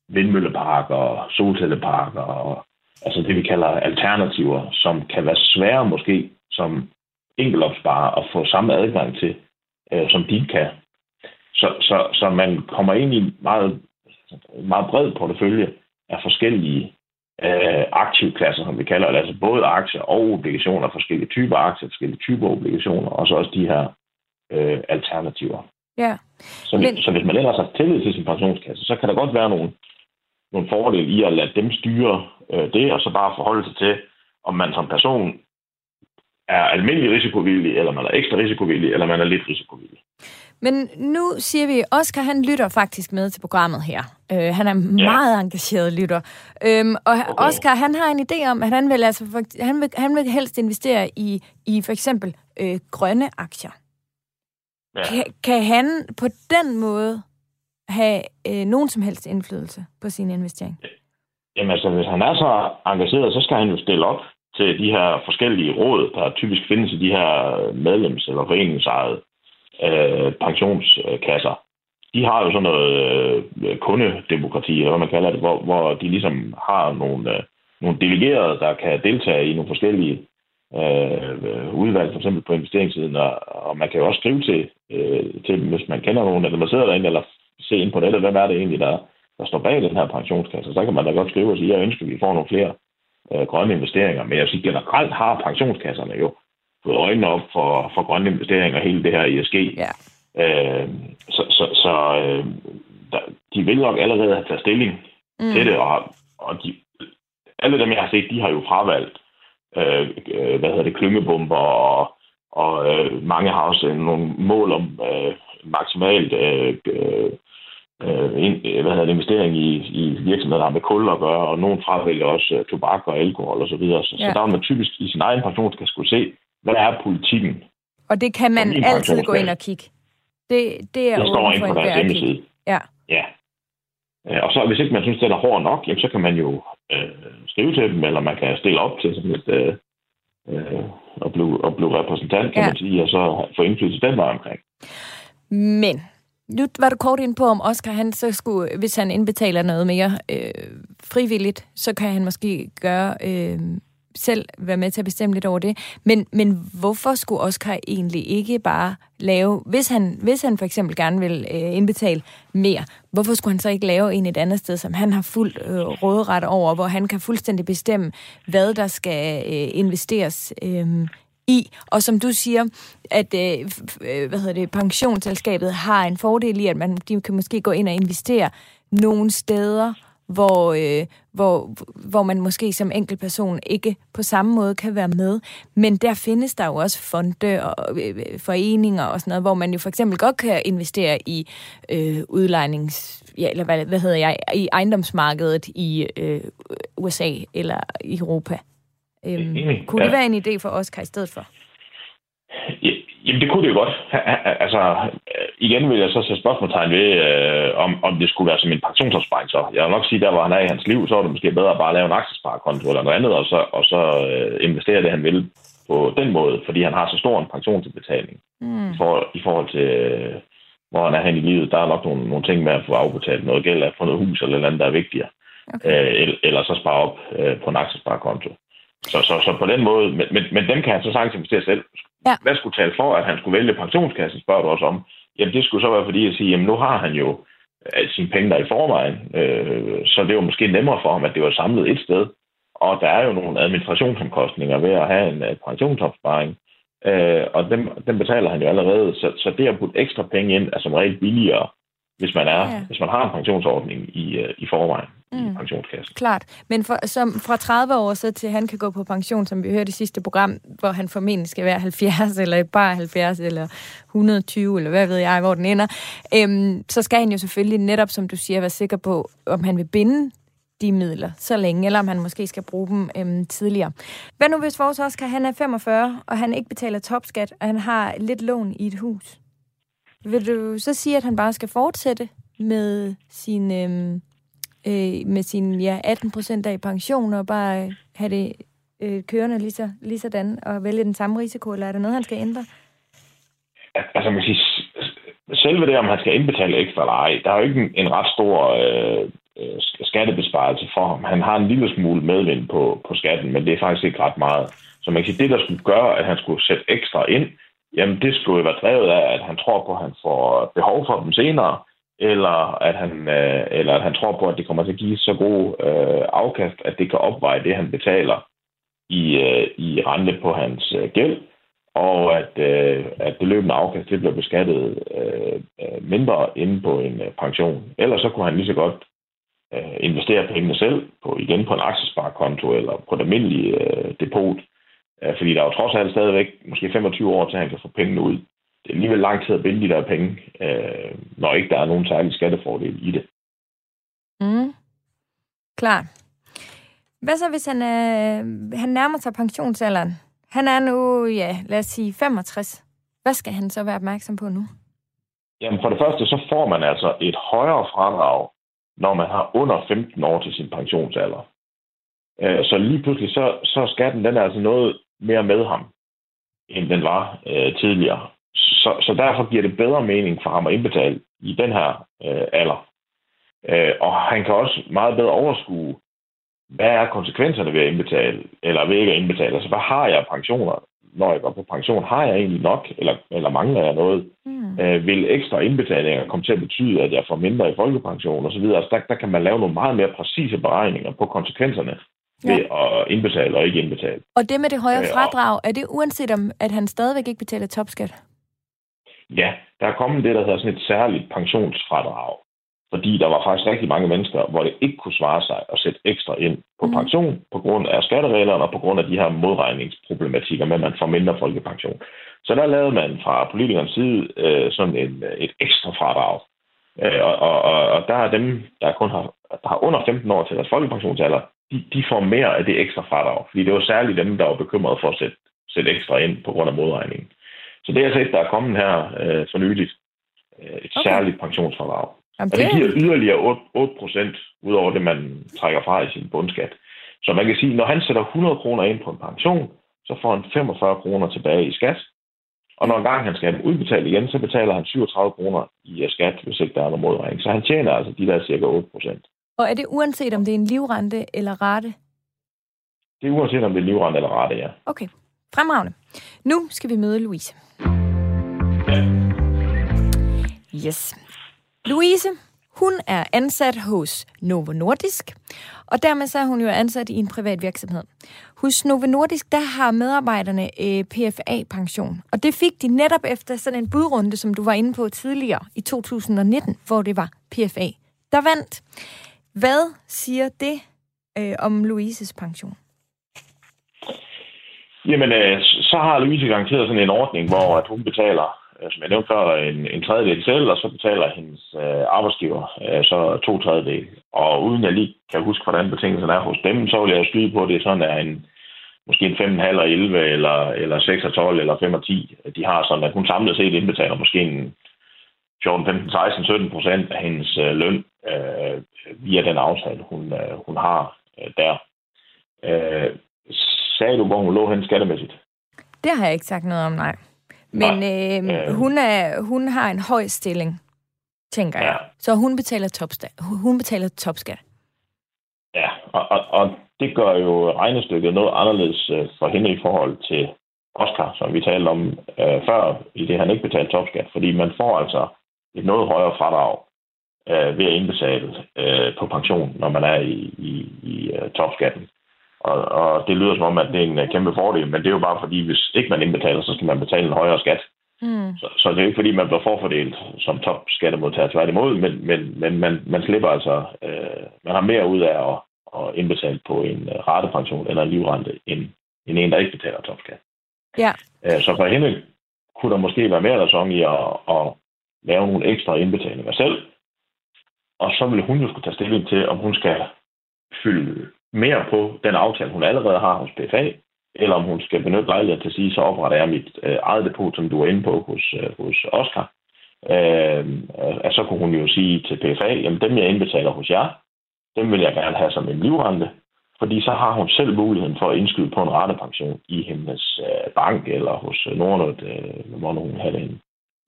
vindmølleparker, solcelleparker og altså det, vi kalder alternativer, som kan være svære måske som enkeltopsparer at få samme adgang til, øh, som de kan. Så, så, så man kommer ind i en meget, meget bred portefølje af forskellige øh, aktivklasser, som vi kalder det, altså både aktier og obligationer, forskellige typer aktier, forskellige typer obligationer, og så også de her øh, alternativer. Ja. Så, Men... så hvis man ellers har tillid til sin pensionskasse, så kan der godt være nogle, nogle fordele i at lade dem styre øh, det, og så bare forholde sig til, om man som person er almindelig risikovillig, eller man er ekstra risikovillig, eller man er lidt risikovillig. Men nu siger vi, Oscar han lytter faktisk med til programmet her. Øh, han er ja. meget engageret lytter. Øhm, og okay. Oscar han har en idé om, at han vil, altså, han vil, han vil helst investere i, i for eksempel øh, grønne aktier. Ja. Kan, kan han på den måde have øh, nogen som helst indflydelse på sin investering? Jamen altså, hvis han er så engageret, så skal han jo stille op til de her forskellige råd, der typisk findes i de her medlems- eller foreningsejede øh, pensionskasser. De har jo sådan noget øh, kundedemokrati, eller hvad man kalder det, hvor, hvor de ligesom har nogle, øh, nogle delegerede, der kan deltage i nogle forskellige øh, udvalg, for eksempel på investeringssiden, og, og man kan jo også skrive til, øh, til dem, hvis man kender nogen, eller man sidder derinde, eller se ind på nettet, hvem er det egentlig, der, der står bag den her pensionskasse. Så kan man da godt skrive og sige, jeg ønsker, at vi får nogle flere øh, grønne investeringer. Men jeg vil sige, generelt har pensionskasserne jo fået øjnene op for, for grønne investeringer, hele det her ESG. Ja. Øh, så så, så øh, der, de vil nok allerede have taget stilling mm. til det, og, og de, alle dem, jeg har set, de har jo fravalgt, øh, øh, hvad hedder det, klyngebomber, og, og øh, mange har også nogle mål om øh, maksimalt øh, øh, øh, ind, hvad hedder det, investering i, i virksomheder, der har med kul at gøre, og nogen fravælger også uh, tobak og alkohol osv. Så, så, ja. så der vil man typisk i sin egen pensionskasse skulle se, hvad er politikken Og det kan man altid gå ind og kigge. Det, det er det står inde på deres hjemmeside. Ja. ja. Øh, og så hvis ikke man synes, det er hård nok, jamen, så kan man jo øh, skrive til dem, eller man kan stille op til sådan et, øh, øh, og, blive, og blive repræsentant, kan ja. man sige, og så få indflydelse den vej omkring. Men nu var du kort ind på, om Oscar, han så skulle, hvis han indbetaler noget mere øh, frivilligt, så kan han måske gøre øh, selv være med til at bestemme lidt over det. Men, men hvorfor skulle Oscar egentlig ikke bare lave, hvis han, hvis han for eksempel gerne vil øh, indbetale mere, hvorfor skulle han så ikke lave en et andet sted, som han har fuld øh, råderet over, hvor han kan fuldstændig bestemme, hvad der skal øh, investeres øh, i. Og som du siger, at øh, øh hvad hedder det, pensionsselskabet har en fordel i, at man de kan måske gå ind og investere nogle steder, hvor, øh, hvor, hvor man måske som enkeltperson ikke på samme måde kan være med. Men der findes der jo også fonde og øh, foreninger og sådan noget, hvor man jo for eksempel godt kan investere i øh, udlejnings... Ja, eller hvad, hvad hedder jeg? I ejendomsmarkedet i øh, USA eller i Europa. Øhm, kunne det være en idé for Oscar i stedet for? Jamen, det kunne det jo godt. Altså, igen vil jeg så sætte spørgsmålstegn ved, øh, om, om det skulle være som en pensionsopsparing så. Jeg vil nok sige, der hvor han er i hans liv, så er det måske bedre at bare lave en aktiesparekonto eller noget andet, og så, og så øh, investere det, han vil på den måde, fordi han har så stor en pensionsbetaling mm. for, i forhold til, øh, hvor han er hen i livet. Der er nok nogle, nogle ting med at få afbetalt noget gæld af få noget hus eller andet, der er vigtigere. Okay. Øh, eller, eller så spare op øh, på en aktiesparekonto. Så, så, så på den måde, men, men, men dem kan han så sagtens investere selv. Ja. Hvad skulle tale for, at han skulle vælge pensionskassen, spørger du også om. Jamen det skulle så være fordi at sige, jamen nu har han jo øh, sine penge der i forvejen, øh, så det var måske nemmere for ham, at det var samlet et sted. Og der er jo nogle administrationsomkostninger ved at have en uh, pensionsopsparing, øh, og dem, dem betaler han jo allerede. Så, så det at putte ekstra penge ind er som regel billigere, hvis man, er, ja. hvis man har en pensionsordning i, uh, i forvejen mm. i pensionskassen. Klart. Men for, som fra 30 år så til han kan gå på pension, som vi hørte i sidste program, hvor han formentlig skal være 70, eller bare 70, eller 120, eller hvad ved jeg, hvor den ender, øhm, så skal han jo selvfølgelig netop, som du siger, være sikker på, om han vil binde de midler så længe, eller om han måske skal bruge dem øhm, tidligere. Hvad nu hvis vores Oscar, han er 45, og han ikke betaler topskat, og han har lidt lån i et hus? Vil du så sige, at han bare skal fortsætte med sin øhm, øh, med sin ja, 18 procent af pension og bare øh, have det øh, kørende lige, så, lige sådan og vælge den samme risiko, eller er der noget, han skal ændre? Altså, man siger, selve det, om han skal indbetale ekstra eller ej, der er jo ikke en, en ret stor øh, øh skattebesparelse for ham. Han har en lille smule medvind på, på skatten, men det er faktisk ikke ret meget. Så man kan sige, det, der skulle gøre, at han skulle sætte ekstra ind, jamen det skulle jo være drevet af, at han tror på, at han får behov for dem senere, eller at han, øh, eller at han tror på, at det kommer til at give så god øh, afkast, at det kan opveje det, han betaler i, øh, i rente på hans øh, gæld, og at, øh, at det løbende afkast det bliver beskattet øh, øh mindre inde på en øh, pension. Ellers så kunne han lige så godt øh, investere pengene selv, på igen på en aktiesparekonto eller på et almindeligt øh, depot, øh, fordi der er jo trods alt stadigvæk måske 25 år til, at han kan få pengene ud det er alligevel lang tid at binde de der penge, øh, når ikke der er nogen særlig skattefordel i det. Mm. Klar. Hvad så, hvis han, øh, han nærmer sig pensionsalderen? Han er nu, ja, lad os sige 65. Hvad skal han så være opmærksom på nu? Jamen for det første, så får man altså et højere fradrag, når man har under 15 år til sin pensionsalder. Øh, så lige pludselig, så, så skatten den er altså noget mere med ham, end den var øh, tidligere så, så derfor giver det bedre mening for ham at indbetale i den her øh, alder. Øh, og han kan også meget bedre overskue, hvad er konsekvenserne ved at indbetale, eller ved ikke at indbetale. Altså, hvad har jeg pensioner, når jeg går på pension? Har jeg egentlig nok, eller, eller mangler jeg noget? Mm. Øh, vil ekstra indbetalinger komme til at betyde, at jeg får mindre i folkepension osv.? Altså, der, der kan man lave nogle meget mere præcise beregninger på konsekvenserne ja. ved at indbetale og ikke indbetale. Og det med det højere øh, fradrag, er det uanset om, at han stadigvæk ikke betaler topskat? Ja, der er kommet det, der hedder sådan et særligt pensionsfradrag. Fordi der var faktisk rigtig mange mennesker, hvor det ikke kunne svare sig at sætte ekstra ind på mm. pension på grund af skattereglerne og på grund af de her modregningsproblematikker med, at man får mindre folkepension. Så der lavede man fra politikernes side øh, sådan en, et ekstra fradrag. Øh, og, og, og der er dem, der kun har, der har under 15 år til deres folkepensionsalder, de, de får mere af det ekstra fradrag. Fordi det var særligt dem, der var bekymrede for at sætte, sætte ekstra ind på grund af modregningen. Så det er altså et, der er kommet her øh, for nyligt. Øh, et okay. særligt pensionsforlag. Jamen, Og det giver yderligere 8, 8 procent ud over det, man trækker fra i sin bundskat. Så man kan sige, når han sætter 100 kroner ind på en pension, så får han 45 kroner tilbage i skat. Og når engang han skal udbetalt igen, så betaler han 37 kroner i øh, skat, hvis ikke der er nogen modregning. Så han tjener altså de der cirka 8 procent. Og er det uanset, om det er en livrente eller rate? Det er uanset om det er livrente eller rate, ja. Okay, fremragende. Nu skal vi møde Louise. Yes. Louise, hun er ansat hos Novo Nordisk, og dermed så er hun jo ansat i en privat virksomhed. Hos Novo Nordisk, der har medarbejderne øh, PFA-pension, og det fik de netop efter sådan en budrunde, som du var inde på tidligere i 2019, hvor det var PFA, der vandt. Hvad siger det øh, om Louises pension? Jamen, øh, så har Louise garanteret sådan en ordning, hvor at hun betaler, øh, som jeg nævnte før, en, en tredjedel selv, og så betaler hendes øh, arbejdsgiver øh, så to tredjedel. Og uden jeg lige kan huske, hvordan betingelserne er hos dem, så vil jeg skyde på, at det sådan er en, måske en 5,5 eller 11, eller, eller 6 og 12, eller 5 og 10. De har sådan, at hun samlet set indbetaler måske en 14, 15, 16, 17 procent af hendes øh, løn øh, via den aftale, hun, øh, hun har øh, der. Øh, sagde du, hvor hun lå hen skattemæssigt? Det har jeg ikke sagt noget om, nej. Men øh, Øh. hun, er, hun har en høj stilling, tænker jeg. Ja. Så hun betaler topskat. Hun betaler topskat. Ja, og, og, og det gør jo regnestykket noget anderledes øh, for hende i forhold til Oscar, som vi talte om øh, før, i det han ikke betalte topskat, fordi man får altså et noget højere fradrag øh, ved at indbetale øh, på pension, når man er i, i, i øh, topskatten. Og, og det lyder som om, at det er en øh, kæmpe fordel, men det er jo bare fordi, hvis ikke man indbetaler, så skal man betale en højere skat. Mm. Så, så det er ikke fordi, man bliver forfordelt som topskattemodtager tværtimod, men, men, men man, man slipper altså, øh, man har mere ud af at, at indbetale på en øh, ratepension eller en livrente, end, end en, der ikke betaler topskat. Ja. Øh, så for hende kunne der måske være mere ræson i at, at lave nogle ekstra indbetalinger selv, og så vil hun jo skulle tage stilling til, om hun skal fylde mere på den aftale, hun allerede har hos PFA, eller om hun skal benytte lejligheden til at sige, så opretter jeg mit øh, eget depot, som du er inde på hos, øh, hos Oscar. Øh, og så kunne hun jo sige til PFA, jamen dem jeg indbetaler hos jer, dem vil jeg gerne have som en livrente, fordi så har hun selv muligheden for at indskyde på en ratepension i hendes øh, bank eller hos øh, Nordnet, øh, hvor hun har det hende.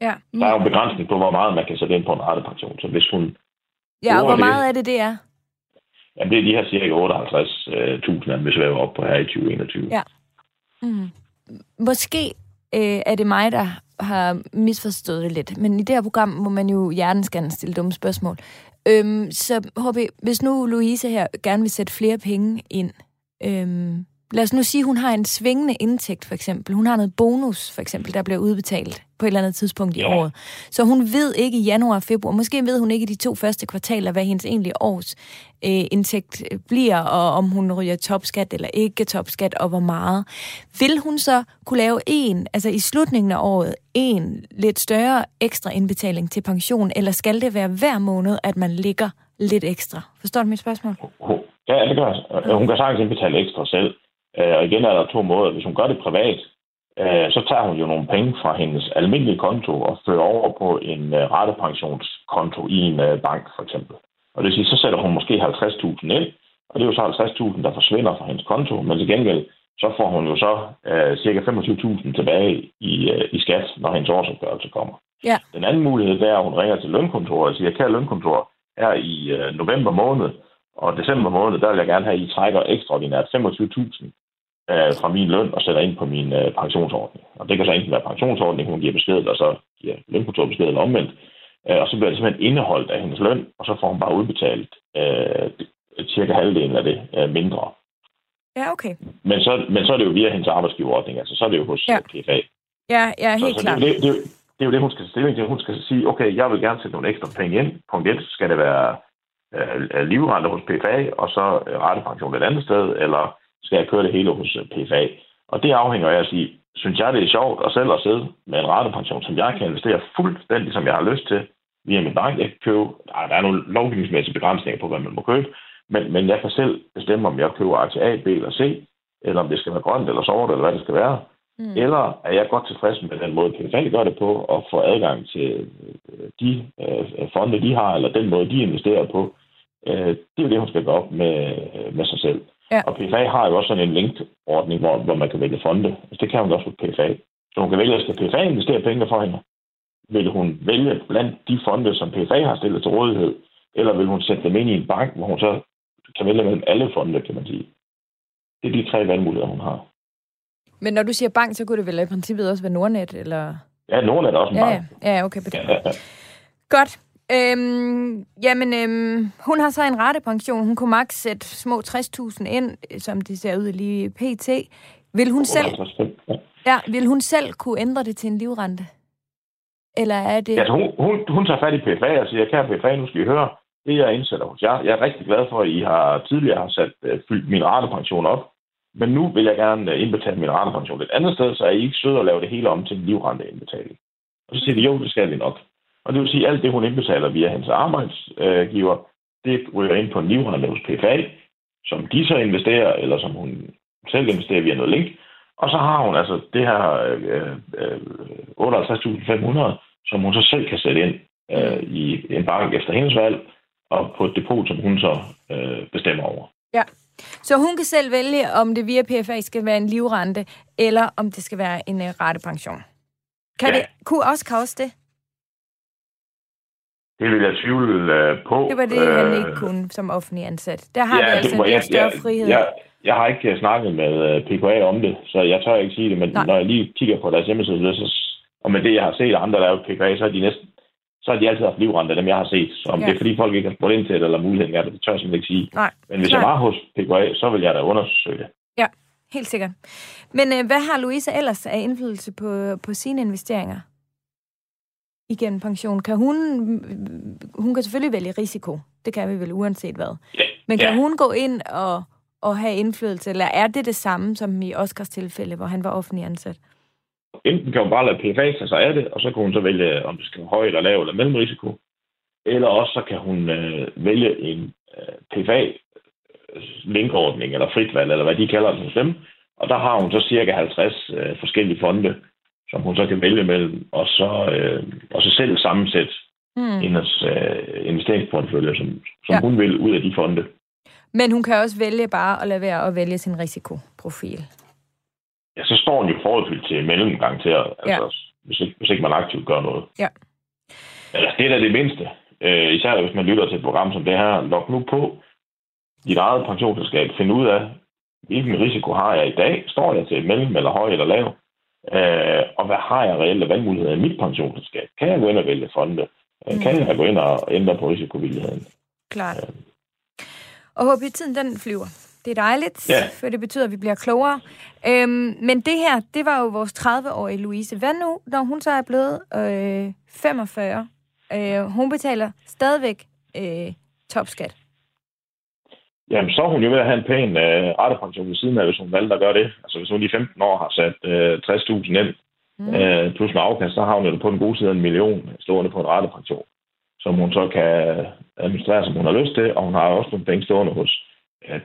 Ja. Der er jo en begrænsning på, hvor meget man kan sætte ind på en ratepension. Så hvis hun, ja, og hvor det- meget er det, det er? Jamen det er de her cirka 58.000, vi svæver op på her i 2021. Ja. Mm. Måske øh, er det mig, der har misforstået det lidt, men i det her program må man jo hjertens stille dumme spørgsmål. Øhm, så HB, hvis nu Louise her gerne vil sætte flere penge ind, øhm, lad os nu sige, hun har en svingende indtægt for eksempel. Hun har noget bonus for eksempel, der bliver udbetalt på et eller andet tidspunkt i Ja. året. Så hun ved ikke i januar og februar, måske ved hun ikke i de to første kvartaler, hvad hendes egentlige års øh, indtægt øh, bliver, og om hun ryger topskat eller ikke topskat, og hvor meget. Vil hun så kunne lave en, altså i slutningen af året, en lidt større ekstra indbetaling til pension, eller skal det være hver måned, at man ligger lidt ekstra? Forstår du mit spørgsmål? Ja, det gør jeg. Hun kan sagtens indbetale ekstra selv. Øh, Og igen er der to måder. Hvis hun gør det privat, øh, så tager hun jo nogle penge fra hendes almindelige konto og fører over på en øh, ratepensionskonto i en øh, bank, for eksempel. Og det vil sige, så sætter hun måske 50.000 ind, og det er jo så 50.000, der forsvinder fra hendes konto, men til gengæld, så får hun jo så øh, cirka 25.000 tilbage i, øh, i skat, når hendes årsopgørelse kommer. Ja. Den anden mulighed, det er, at hun ringer til lønkontoret og siger, kære lønkontor, her i øh, november måned og december måned, der vil jeg gerne have, at I trækker ekstraordinært 25.000 øh, fra min løn og sætter ind på min øh, pensionsordning. Og det kan så enten være pensionsordning, hun giver besked, eller så giver lønkontoret besked, eller omvendt. Øh, og så bliver det simpelthen indeholdt af hendes løn, og så får hun bare udbetalt øh, cirka halvdelen af det øh, mindre. Ja, okay. Men så, men så er det jo via hendes arbejdsgiverordning, altså så er det jo hos Ja. ja. PFA. Ja, ja Så, helt så klart. det, det, det, er jo- det er jo det, hun skal stilling til. Hun skal sige, okay, jeg vil gerne sætte nogle ekstra penge ind. Punkt 1, skal det være øh, livrente hos PFA, og så rettepension et andet sted, eller skal jeg køre det hele hos øh, PFA? Og det afhænger af at sige, synes jeg, det er sjovt at selv at sidde med en rettepension, som jeg kan investere fuldstændig, som jeg har lyst til, via min bank. Jeg kan købe, der, der er nogle lovgivningsmæssige begrænsninger på, hvad man må købe, men, men jeg kan selv bestemme, om jeg køber aktie A, B eller C, eller om det skal være grønt eller sort, eller hvad det skal være. Mm. Eller er jeg godt tilfreds med den måde, PFA gør det på, og få adgang til øh, de øh, fonde, de har, eller den måde, de investerer på. Øh, det er det, hun skal gå op med, med sig selv. Ja. Og PFA har jo også sådan en linked-ordning, hvor, hvor man kan vælge fonde. Altså, det kan hun også på PFA. Så hun kan vælge, at skal PFA investere penge for hende? Vil hun vælge blandt de fonde, som PFA har stillet til rådighed, eller vil hun sætte dem ind i en bank, hvor hun så kan vælge mellem alle fonde, kan man sige. Det er de tre valgmuligheder, hun har. Men når du siger bank, så kunne det vel i princippet også være Nordnet, eller? Ja, Nordnet er også en ja, bank. Ja, ja okay. Ja, ja, ja. Godt. Øhm, jamen, øhm, hun har så en rettepension. Hun kunne maks sætte små 60.000 ind, som det ser ud lige pt. Vil hun selv... Ja, vil hun selv kunne ændre det til en livrente? Eller er det... Ja, altså, hun, hun, hun tager fat i PFA og siger, kære PFA, nu skal I høre, det jeg indsætter hos jer. Jeg er rigtig glad for, at I har tidligere har sat, uh, fyldt min ratepension op. Men nu vil jeg gerne øh, indbetale min ratepension et andet sted, så er I ikke søde at lave det hele om til en livrenteindbetaling. Og så siger de, jo, det skal de nok. Og det vil sige, at alt det, hun indbetaler via hendes arbejdsgiver, det ryger ind på en livrente hos PFA, som de så investerer, eller som hun selv investerer via noget link. Og så har hun altså det her øh, øh, 58.500, som hun så selv kan sætte ind øh, i en bank efter hendes valg, og på et depot, som hun så øh, bestemmer over. Ja, så hun kan selv vælge, om det via PFA skal være en livrente, eller om det skal være en uh, ratepension. Kan ja. det, kunne også det? Det vil jeg tvivle uh, på. Det var det, uh, han ikke kunne som offentlig ansat. Der har ja, vi altså en større jeg, frihed. Jeg, jeg har ikke snakket med uh, PKA om det, så jeg tør ikke sige det, men Nej. når jeg lige kigger på deres hjemmeside, så, og med det, jeg har set andre, der er PKA, så er de næsten så har de altid haft livrente, dem jeg har set. Så om ja. det er, fordi folk ikke har spurgt ind til det, eller muligheden er det, det tør jeg simpelthen ikke sige. Nej. Men hvis Nej. jeg var hos PKA, så vil jeg da undersøge det. Ja, helt sikkert. Men øh, hvad har Louise ellers af indflydelse på, på sine investeringer? Igennem pension. Kan hun, hun kan selvfølgelig vælge risiko. Det kan vi vel uanset hvad. Ja. Men kan ja. hun gå ind og, og have indflydelse, eller er det det samme som i Oscars tilfælde, hvor han var offentlig ansat? enten kan hun bare lade PFA tage sig af det, og så kan hun så vælge, om det skal være høj eller lav eller mellemrisiko. Eller også så kan hun øh, vælge en øh, PFA-linkordning eller fritvalg, eller hvad de kalder det hos dem. Og der har hun så cirka 50 øh, forskellige fonde, som hun så kan vælge mellem, og så, øh, og så selv sammensætte mm. hendes øh, investeringsportfølje, som, som ja. hun vil ud af de fonde. Men hun kan også vælge bare at lade være at vælge sin risikoprofil ja, så står den jo forholdsvis til mellemgang til, altså, ja. hvis, ikke, hvis ikke man aktivt gør noget. Ja. Eller det er da det mindste. Øh, især hvis man lytter til et program som det her. Log nu på dit eget pensionsselskab. Find ud af, hvilken risiko har jeg i dag? Står jeg til mellem eller høj eller lav? Øh, og hvad har jeg reelle valgmuligheder i mit pensionsselskab? Kan jeg gå ind og vælge fonde? Øh, mm. Kan jeg gå ind og ændre på risikovilligheden? Klart. Øh. Og håber tiden den flyver. Det er dejligt, ja. for det betyder, at vi bliver klogere. Øhm, men det her, det var jo vores 30-årige Louise. Hvad nu, når hun så er blevet øh, 45? Øh, hun betaler stadigvæk øh, topskat. Jamen, så er hun jo ved at have en pæn øh, rettepension ved siden af, hvis hun valgte at gøre det. Altså, hvis hun i 15 år har sat øh, 60.000 ind, mm. øh, plus med afkast, så har hun jo på den gode side en million stående på en rettepension, som hun så kan administrere, som hun har lyst til, og hun har også nogle penge stående hos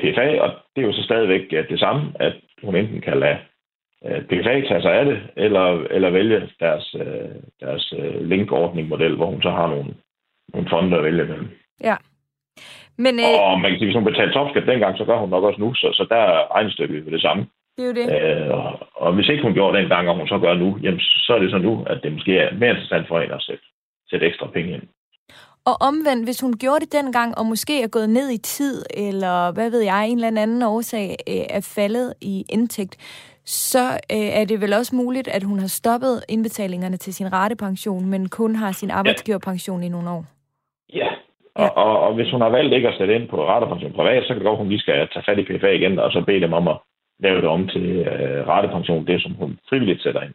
PFA, og det er jo så stadigvæk det samme, at hun enten kan lade øh, PFA tage sig af det, eller, eller vælge deres, øh, deres øh, linkordning-model, hvor hun så har nogle, nogle fonde at vælge mellem. Ja. Men, øh... Og man kan sige, hvis hun betalte topskat dengang, så gør hun nok også nu, så, så der er regnestykket ved det samme. Det er jo det. Øh, og, og hvis ikke hun gjorde det dengang, og hun så gør nu, jamen, så er det så nu, at det måske er mere interessant for hende at sætte, sætte ekstra penge ind. Og omvendt, hvis hun gjorde det dengang, og måske er gået ned i tid, eller hvad ved jeg, en eller anden årsag øh, er faldet i indtægt, så øh, er det vel også muligt, at hun har stoppet indbetalingerne til sin ratepension, men kun har sin arbejdsgiverpension i nogle år. Og, og, og hvis hun har valgt ikke at sætte ind på ratepension privat, så kan det godt, at hun lige skal tage fat i PFA igen, og så bede dem om at lave det om til øh, ratepension, det som hun frivilligt sætter ind.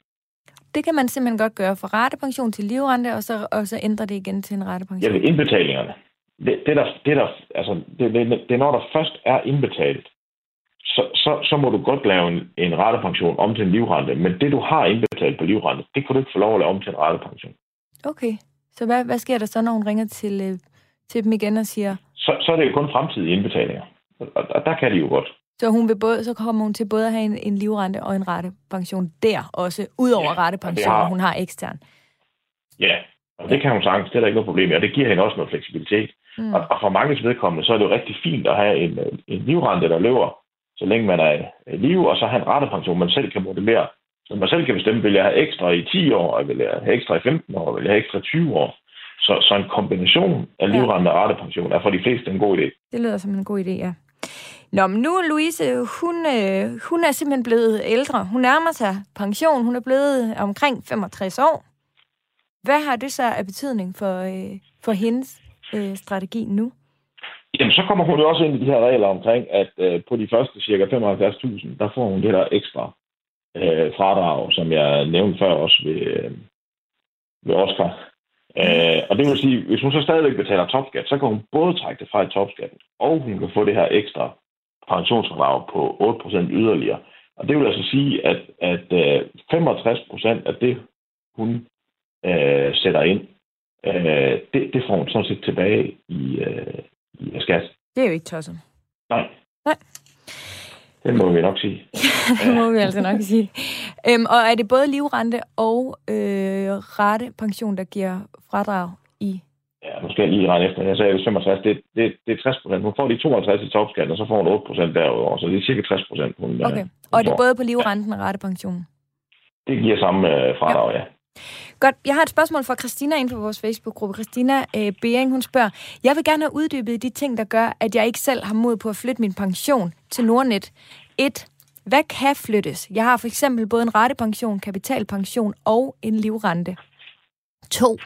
Det kan man simpelthen godt gøre fra ratepension til livrente, og så, og så ændre det igen til en ratepension. Ja, det er indbetalingerne. Det, det, der, det, der, altså, det, det, det er når der først er indbetalt, så, så, så må du godt lave en, en ratepension om til en livrente. Men det, du har indbetalt på livrente, det kan du ikke få lov at lave om til en ratepension. Okay. Så hvad, hvad sker der så, når hun ringer til, øh, til dem igen og siger... Så, så er det jo kun fremtidige indbetalinger. Og, og der kan de jo godt. Så, hun vil både, så kommer hun til både at have en, en livrente og en rettepension der også, udover ja, rettepension, har, hun har ekstern. Ja, og det kan hun sagtens, det er der ikke noget problem med, og det giver hende også noget fleksibilitet. Mm. Og, og for mange vedkommende, så er det jo rigtig fint at have en, en livrente, der løber, så længe man er i liv, og så have en rettepension, man selv kan modellere. Så man selv kan bestemme, vil jeg have ekstra i 10 år, eller vil jeg have ekstra i 15 år, eller vil jeg have ekstra i 20 år. Så, så en kombination af livrente og rettepension er for de fleste en god idé. Det lyder som en god idé, ja. Nå, men nu Louise, hun, øh, hun er simpelthen blevet ældre. Hun nærmer sig pension. Hun er blevet omkring 65 år. Hvad har det så af betydning for, øh, for hendes øh, strategi nu? Jamen, så kommer hun jo også ind i de her regler omkring, at øh, på de første cirka 75.000, der får hun det der ekstra øh, fradrag, som jeg nævnte før også ved, øh, ved Oscar. Øh, og det vil sige, hvis hun så stadigvæk betaler topskat, så kan hun både trække det fra i topskatten, og hun kan få det her ekstra pensionsfradrag på 8% yderligere. Og det vil altså sige, at, at øh, 65% af det, hun øh, sætter ind, øh, det, det får hun sådan set tilbage i, øh, i skat. Det er jo ikke tosset. Nej. Nej. Det må vi nok sige. det må vi altså nok sige. Øhm, og er det både livrente og øh, rette pension, der giver fradrag i? Ja, nu skal jeg lige regne efter. Jeg sagde 65, det, det, det er 60 procent. Hun får de 52 i topskatten, og så får hun 8 procent derudover. Så det er cirka 60 procent. Hun, øh, okay. Og er det både på livrenten ja. og rettepensionen? Det giver samme øh, fradrag, ja. ja. Godt. Jeg har et spørgsmål fra Christina ind på vores Facebook-gruppe. Christina øh, Bering, hun spørger, jeg vil gerne have uddybet de ting, der gør, at jeg ikke selv har mod på at flytte min pension til Nordnet. 1. Hvad kan flyttes? Jeg har for eksempel både en rettepension, kapitalpension og en livrente. 2.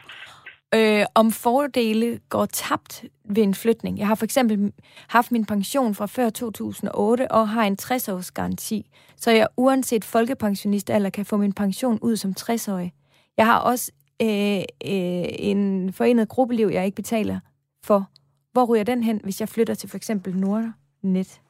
Øh, om fordele går tabt ved en flytning. Jeg har for eksempel haft min pension fra før 2008 og har en 60-års garanti, så jeg uanset folkepensionist eller kan få min pension ud som 60-årig. Jeg har også øh, øh, en forenet gruppeliv, jeg ikke betaler for. Hvor ryger den hen, hvis jeg flytter til for eksempel Nordnet?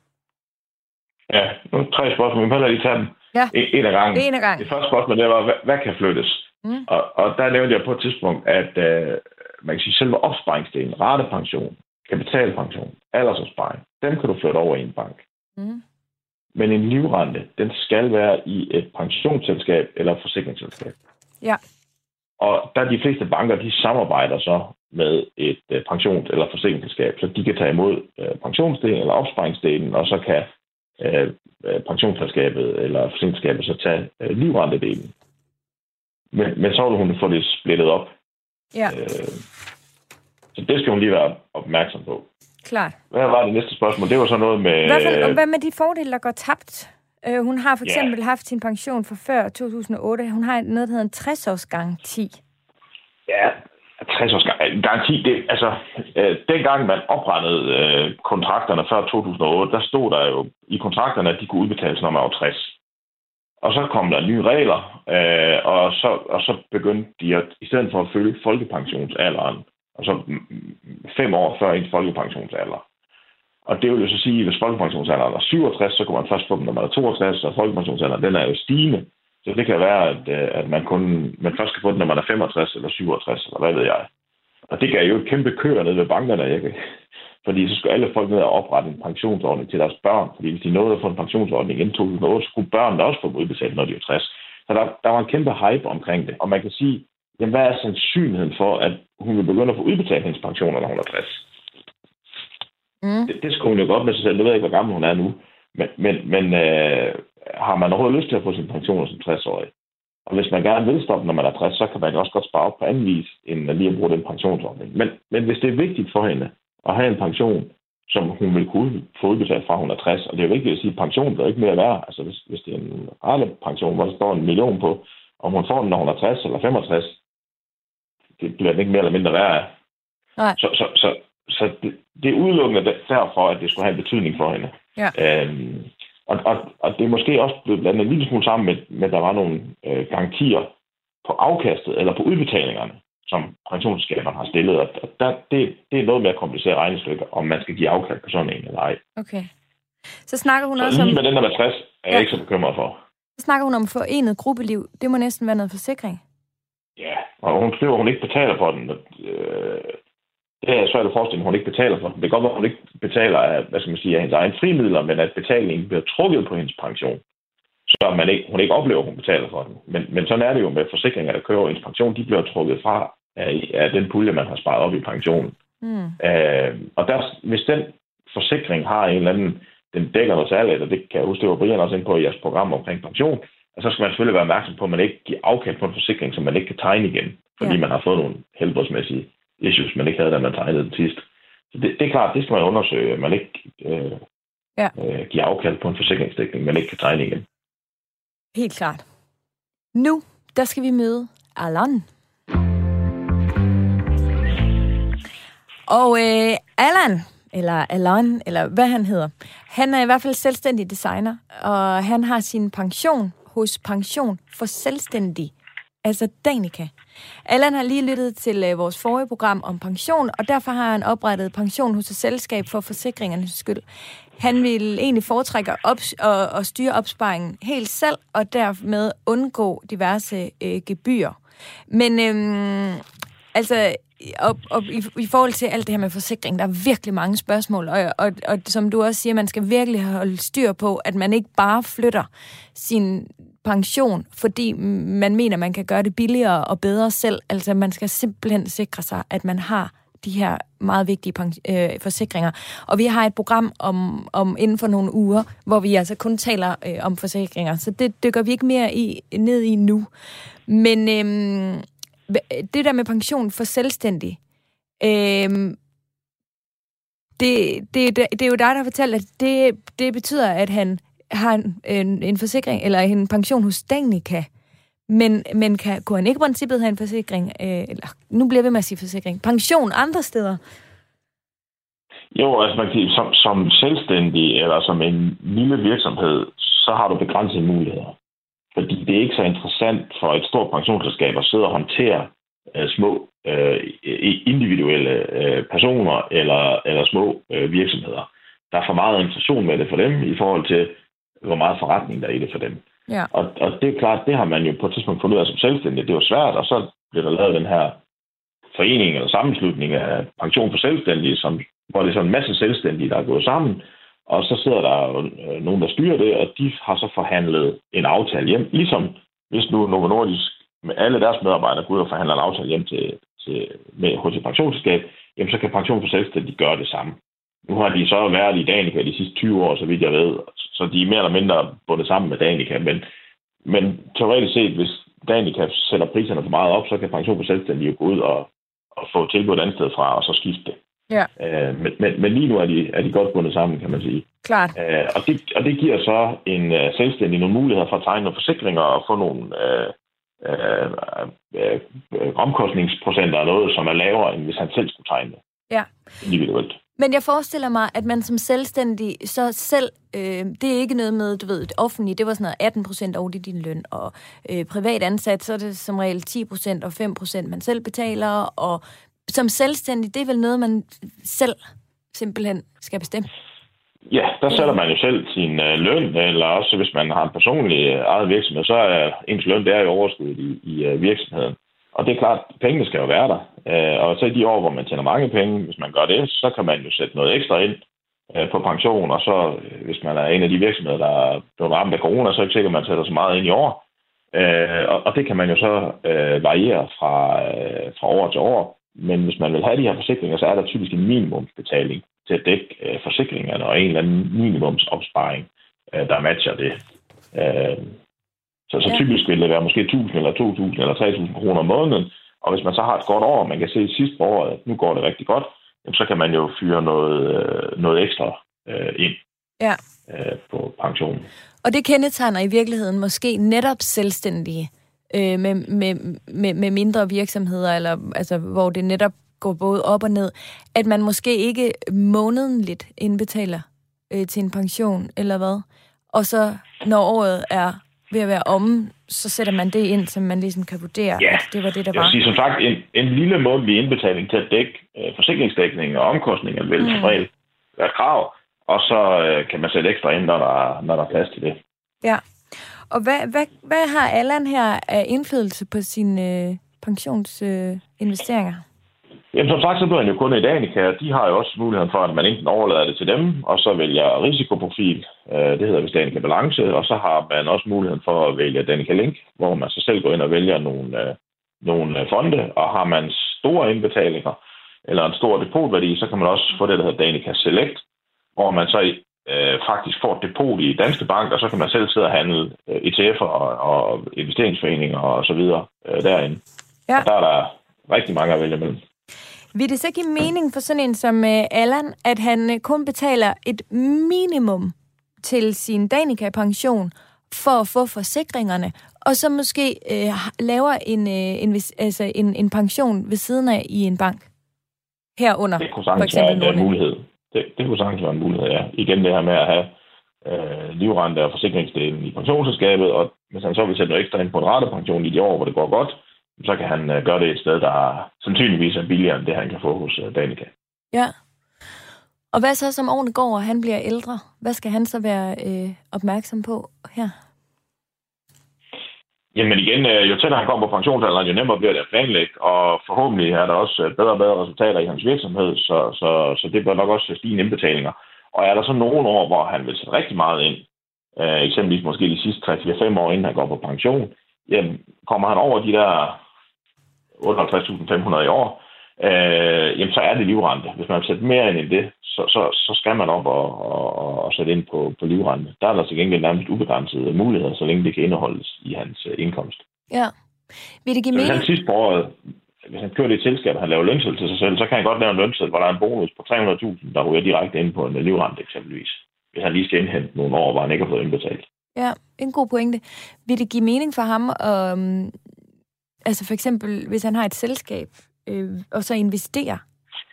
Ja, nu tre spørgsmål. Vi må lige tage dem ja. en, en af gangen. En af gangen. Det første spørgsmål, det var, hvad, hvad kan flyttes? Mm. Og, og der nævnte jeg på et tidspunkt, at øh, man kan sige, selve opsparingsdelen, ratepension, kapitalpension, aldersopsparing, dem kan du flytte over i en bank. Mm. Men en livrente, den skal være i et pensionsselskab eller et forsikringsselskab. Ja. Og der de fleste banker, de samarbejder så med et uh, pensions- eller forsikringsselskab, så de kan tage imod uh, pensionsdelen eller opsparingsdelen, og så kan uh, pensionsselskabet eller forsikringsselskabet så tage uh, livrentedelen. Men, men så vil hun få det splittet op. Ja. Uh, så det skal hun lige være opmærksom på. Klart. Hvad var det næste spørgsmål? Det var så noget med... Hvad, for, hvad med de fordele, der går tabt? Øh, hun har for eksempel yeah. haft sin pension for før 2008. Hun har noget, der hedder en 60-års garanti. Ja, 60 års garanti, det, altså, øh, dengang man oprettede øh, kontrakterne før 2008, der stod der jo i kontrakterne, at de kunne udbetales, når man var 60. Og så kom der nye regler, øh, og, så, og så begyndte de at, i stedet for at følge folkepensionsalderen, og så fem år før en folkepensionsalder, og det vil jo så sige, at hvis folkepensionsalderen er 67, så kan man først få dem, når man er 62, og folkepensionsalderen den er jo stigende. Så det kan være, at, øh, at man, kun, man først kan få den, når man er 65 eller 67, eller hvad ved jeg. Og det gav jo et kæmpe køer ned ved bankerne, ikke? Fordi så skulle alle folk ned og oprette en pensionsordning til deres børn. Fordi hvis de nåede at få en pensionsordning inden 2008, så skulle børnene også få udbetalt, når de var 60. Så der, der var en kæmpe hype omkring det. Og man kan sige, jamen, hvad er sandsynligheden for, at hun vil begynde at få udbetalt hendes pensioner, når hun er 60? Mm. Det, det skulle hun jo godt med sig selv. Det ved jeg ikke, hvor gammel hun er nu. Men, men, men øh, har man overhovedet lyst til at få sin pension som 60-årig? Og hvis man gerne vil stoppe, når man er 60, så kan man også godt spare op på anden vis, end lige at bruge den pensionsordning. Men, men hvis det er vigtigt for hende at have en pension, som hun vil kunne få udbetalt fra hun er 60, og det er vigtigt at sige, at pension bliver ikke mere værd. Altså hvis, hvis det er en rette pension, hvor der står en million på, om hun får den, når hun er 60 eller 65, det bliver den ikke mere eller mindre værd af. Nej. Så, så, så, så det, det er udelukkende derfor, at det skulle have en betydning for hende. Ja. Øhm, og, og, og det er måske også blevet blandet en lille smule sammen med, med at der var nogle øh, garantier på afkastet eller på udbetalingerne, som pensionsskaberne har stillet. Og der, det, det er noget mere kompliceret regnestykke, om man skal give afkast på sådan en eller ej. Okay. Så snakker hun så også om... med den der med 60 er ja. jeg ikke så bekymret for. Så snakker hun om forenet gruppeliv. Det må næsten være noget forsikring. Ja, og hun skriver, at hun ikke betaler for den. Øh, det er svært at forestille, at hun ikke betaler for den. Det kan godt være, at hun ikke betaler af, hvad skal man sige, af hendes egen frimidler, men at betalingen bliver trukket på hendes pension. Så man ikke, hun ikke oplever, at hun betaler for den. Men, men sådan er det jo med forsikringer, der kører hendes pension. De bliver trukket fra af, af den pulje, man har sparet op i pensionen. Mm. Øh, og der, hvis den forsikring har en eller anden, den dækker noget særligt, og det kan jeg huske, det var Brian også ind på i jeres program omkring pension, og så skal man selvfølgelig være opmærksom på, at man ikke giver afkald på en forsikring, som man ikke kan tegne igen, fordi ja. man har fået nogle helbredsmæssige issues, man ikke havde, da man tegnede den sidst. Så det, det er klart, det skal man undersøge, man ikke øh, ja. øh, giver afkald på en forsikringsdækning, man ikke kan tegne igen. Helt klart. Nu, der skal vi møde Allan. Og øh, Allan, eller Allan, eller hvad han hedder, han er i hvert fald selvstændig designer, og han har sin pension hos Pension for Selvstændig, altså Danica. Allan har lige lyttet til øh, vores forrige program om pension, og derfor har han oprettet pension hos et selskab for forsikringernes skyld. Han vil egentlig foretrække at, op, og, og styre opsparingen helt selv, og dermed undgå diverse øh, gebyrer. Men øhm, altså, og, og i, i forhold til alt det her med forsikring, der er virkelig mange spørgsmål, og, og, og som du også siger, man skal virkelig holde styr på, at man ikke bare flytter sin pension, fordi man mener, man kan gøre det billigere og bedre selv. Altså, man skal simpelthen sikre sig, at man har de her meget vigtige øh, forsikringer. Og vi har et program om, om inden for nogle uger, hvor vi altså kun taler øh, om forsikringer. Så det dykker vi ikke mere i, ned i nu. Men øh, det der med pension for selvstændig, øh, det, det, det, det er jo dig, der har fortalt, at det, det betyder, at han har en, en, en forsikring, eller en pension hos Danica, men, men kan, kunne han ikke i princippet have en forsikring, øh, eller nu bliver vi med at sige forsikring, pension andre steder? Jo, altså man kan sige, som, som selvstændig eller som en lille virksomhed, så har du begrænsede muligheder. Fordi det er ikke så interessant for et stort pensionsselskab at sidde og håndtere øh, små øh, individuelle øh, personer eller, eller små øh, virksomheder. Der er for meget inflation med det for dem i forhold til, hvor meget forretning der er i det for dem. Ja. Og, og det er klart, det har man jo på et tidspunkt fundet ud af som selvstændig. Det jo svært, og så bliver der lavet den her forening eller sammenslutning af pension for selvstændige, som, hvor det er sådan en masse selvstændige, der er gået sammen, og så sidder der øh, nogen, der styrer det, og de har så forhandlet en aftale hjem. Ligesom hvis nu Novo Nordisk med alle deres medarbejdere går ud og forhandler en aftale hjem til, til, med, hos et pensionsselskab, jamen så kan pension for selvstændige gøre det samme. Nu har de så været i Danica de sidste 20 år, så vidt jeg ved, så de er mere eller mindre bundet sammen med Danica, men, men teoretisk set, hvis Danica sætter priserne for meget op, så kan pension for selvstændige gå ud og, og få tilbud et andet sted fra, og så skifte det. Ja. Øh, men, men, men lige nu er de, er de godt bundet sammen, kan man sige. Klart. Øh, og, det, og det giver så en uh, selvstændig nogle muligheder for at tegne nogle forsikringer og få nogle uh, uh, uh, omkostningsprocenter af noget, som er lavere, end hvis han selv skulle tegne det. Ja. Individuelt. Men jeg forestiller mig, at man som selvstændig så selv, øh, det er ikke noget med, du ved, det offentlige, det var sådan noget 18 procent over din løn, og øh, privat ansat, så er det som regel 10 procent og 5 procent, man selv betaler, og som selvstændig, det er vel noget, man selv simpelthen skal bestemme? Ja, der sætter man jo selv sin øh, løn, eller også hvis man har en personlig øh, eget virksomhed, så er ens løn, det er jo overskud i, i øh, virksomheden. Og det er klart, pengene skal jo være der. Øh, og så i de år, hvor man tjener mange penge, hvis man gør det, så kan man jo sætte noget ekstra ind øh, på pension, og så øh, hvis man er en af de virksomheder, der er blevet ramt af corona, så er det ikke sikkert, at man sætter så meget ind i år. Øh, og det kan man jo så øh, variere fra, fra år til år. Men hvis man vil have de her forsikringer, så er der typisk en minimumsbetaling til at dække forsikringerne og en eller anden minimumsopsparing, der matcher det. Så, så ja. typisk vil det være måske 1000 eller 2000 eller 3000 kroner om måneden. Og hvis man så har et godt år, man kan se sidst på året, at nu går det rigtig godt, så kan man jo fyre noget, øh, noget ekstra øh, ind ja. øh, på pensionen. Og det kendetegner i virkeligheden måske netop selvstændige øh, med, med, med, med mindre virksomheder, eller altså, hvor det netop går både op og ned, at man måske ikke månedligt indbetaler øh, til en pension, eller hvad? Og så når året er ved at være omme, så sætter man det ind, som man ligesom kan vurdere, ja. at det var det, der var. Jeg sige, som sagt, en, en lille månedlig indbetaling til at dække øh, forsikringsdækning og omkostninger vil mm. som være krav, og så øh, kan man sætte ekstra ind, når der, når der er plads til det. Ja. Og hvad, hvad, hvad har Allan her af indflydelse på sine øh, pensionsinvesteringer? Jamen, som sagt, så bliver han jo kun i Danica. De har jo også muligheden for, at man enten overlader det til dem, og så vælger risikoprofil. Øh, det hedder vist Danica Balance. Og så har man også muligheden for at vælge Danica Link, hvor man så selv går ind og vælger nogle, øh, nogle fonde. Og har man store indbetalinger, eller en stor depotværdi, så kan man også få det, der hedder Danica Select, hvor man så øh, faktisk får et depot i danske banker, og så kan man selv sidde og handle øh, ETF'er og, og investeringsforeninger og så videre øh, derinde. Ja. Og der er der rigtig mange at vælge mellem. Vil det så give mening for sådan en som uh, Allan, at han uh, kun betaler et minimum til sin Danica-pension for at få forsikringerne, og så måske uh, laver en, uh, en, altså en, en pension ved siden af i en bank? Herunder, det kunne for eksempel være en mulighed. Det, det kunne sagtens være en mulighed, ja. Igen det her med at have uh, livrente og forsikringsdelen i pensionsselskabet, og hvis han så vil sætte noget ekstra ind på en ratepension i de år, hvor det går godt, så kan han uh, gøre det et sted, der sandsynligvis er billigere end det, han kan få hos uh, Danica. Ja. Og hvad så, som årene går, og han bliver ældre? Hvad skal han så være øh, opmærksom på her? Jamen igen, øh, jo tættere han kommer på pensionsalderen, jo nemmere bliver det at planlægge, og forhåbentlig er der også bedre og bedre resultater i hans virksomhed, så, så, så det bør nok også stige indbetalinger. Og er der så nogle år, hvor han vil sætte rigtig meget ind, øh, eksempelvis måske de sidste 3-4-5 år, inden han går på pension, jamen kommer han over de der 58.500 i år, øh, jamen så er det livrente. Hvis man sætter mere ind i det, så, så, så skal man op og, og, og sætte ind på, på livrente. Der er der til gengæld nærmest ubegrænsede muligheder, så længe det kan indeholdes i hans uh, indkomst. Ja. Vil det give mening? Hvis han sidst på året, hvis han kører det selskab, og han laver lønsel til sig selv, så kan han godt lave en lønsel, hvor der er en bonus på 300.000, der ryger direkte ind på en livrente eksempelvis. Hvis han lige skal indhente nogle år, hvor han ikke har fået indbetalt. Ja, en god pointe. Vil det give mening for ham at altså for eksempel, hvis han har et selskab, øh, og så investerer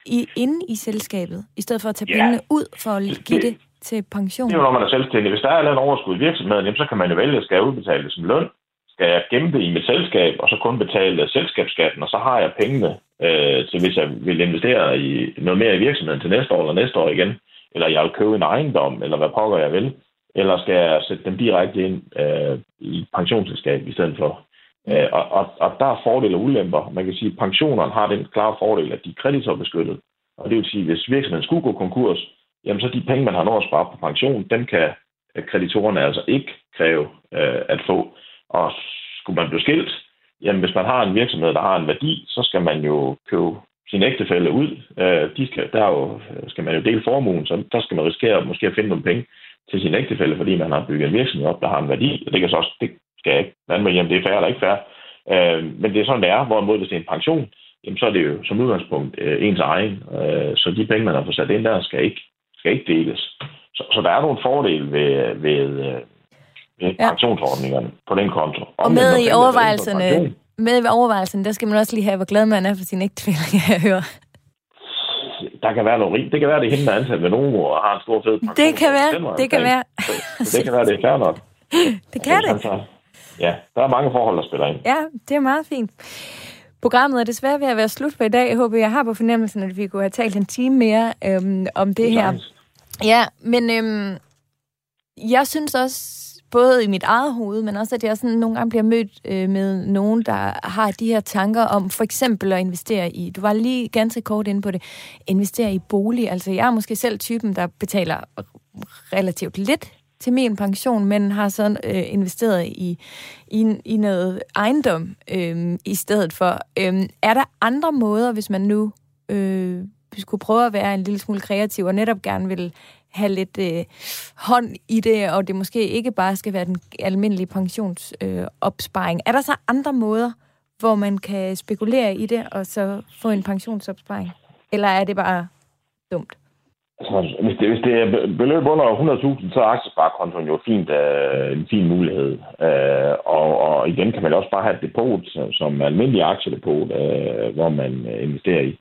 i, inde i selskabet, i stedet for at tage ja. pengene ud for at give det, til pension? Det er jo, når man er selvstændig. Hvis der er en overskud i virksomheden, jamen, så kan man jo vælge, skal jeg udbetale det som løn? Skal jeg gemme det i mit selskab, og så kun betale selskabsskatten, og så har jeg pengene øh, til, hvis jeg vil investere i noget mere i virksomheden til næste år eller næste år igen, eller jeg vil købe en ejendom, eller hvad pokker jeg vil, eller skal jeg sætte dem direkte ind øh, i pensionsselskab i stedet for? Øh, og, og, og der er fordele og ulemper. Man kan sige, at pensionerne har den klare fordel, at de er kreditorbeskyttet. Og det vil sige, at hvis virksomheden skulle gå konkurs, jamen så de penge, man har nået at spare på pension, dem kan øh, kreditorerne altså ikke kræve øh, at få. Og skulle man blive skilt, jamen hvis man har en virksomhed, der har en værdi, så skal man jo købe sin ægtefælde ud. Øh, de skal, der jo, øh, skal man jo dele formuen, så der skal man risikere måske at finde nogle penge til sin ægtefælde, fordi man har bygget en virksomhed op, der har en værdi. Og det kan så også, det skal jeg ikke blande mig det er fair eller ikke fair. Øh, men det er sådan, det er. Hvorimod hvis det er en pension, jamen, så er det jo som udgangspunkt øh, ens egen. Øh, så de penge, man har fået sat ind der, skal ikke, skal ikke deles. Så, så der er nogle fordele ved, ved, øh, ved ja. pensionsordningerne på den konto. Og, og med i overvejelserne, med i overvejelserne, der skal man også lige have, hvor glad man er for sin ægtefælle, kan jeg høre. Der kan være noget rigt. Det kan være, det er hende, der er ansat ved nogen, og har en stor fed pension. Det kan være, det kan være. Så, så det kan være, det er fair nok. Det kan det ja, der er mange forhold, der spiller ind. Ja, det er meget fint. Programmet er desværre ved at være slut for i dag. Jeg håber, jeg har på fornemmelsen, at vi kunne have talt en time mere øhm, om det, det her. Ja, men øhm, jeg synes også, både i mit eget hoved, men også, at jeg sådan nogle gange bliver mødt øh, med nogen, der har de her tanker om for eksempel at investere i, du var lige ganske kort inde på det, investere i bolig. Altså jeg er måske selv typen, der betaler relativt lidt til min pension, men har så øh, investeret i, i, i noget ejendom øh, i stedet for. Øh, er der andre måder, hvis man nu øh, skulle prøve at være en lille smule kreativ og netop gerne vil have lidt øh, hånd i det, og det måske ikke bare skal være den almindelige pensionsopsparing. Øh, er der så andre måder, hvor man kan spekulere i det, og så få en pensionsopsparing? Eller er det bare dumt? Altså, hvis, det, hvis det er beløb under 100.000, så er aktiesparekontoen jo fint, øh, en fin mulighed. Øh, og, og igen kan man også bare have et depot, som almindelig aktiedepot, øh, hvor man øh, investerer i.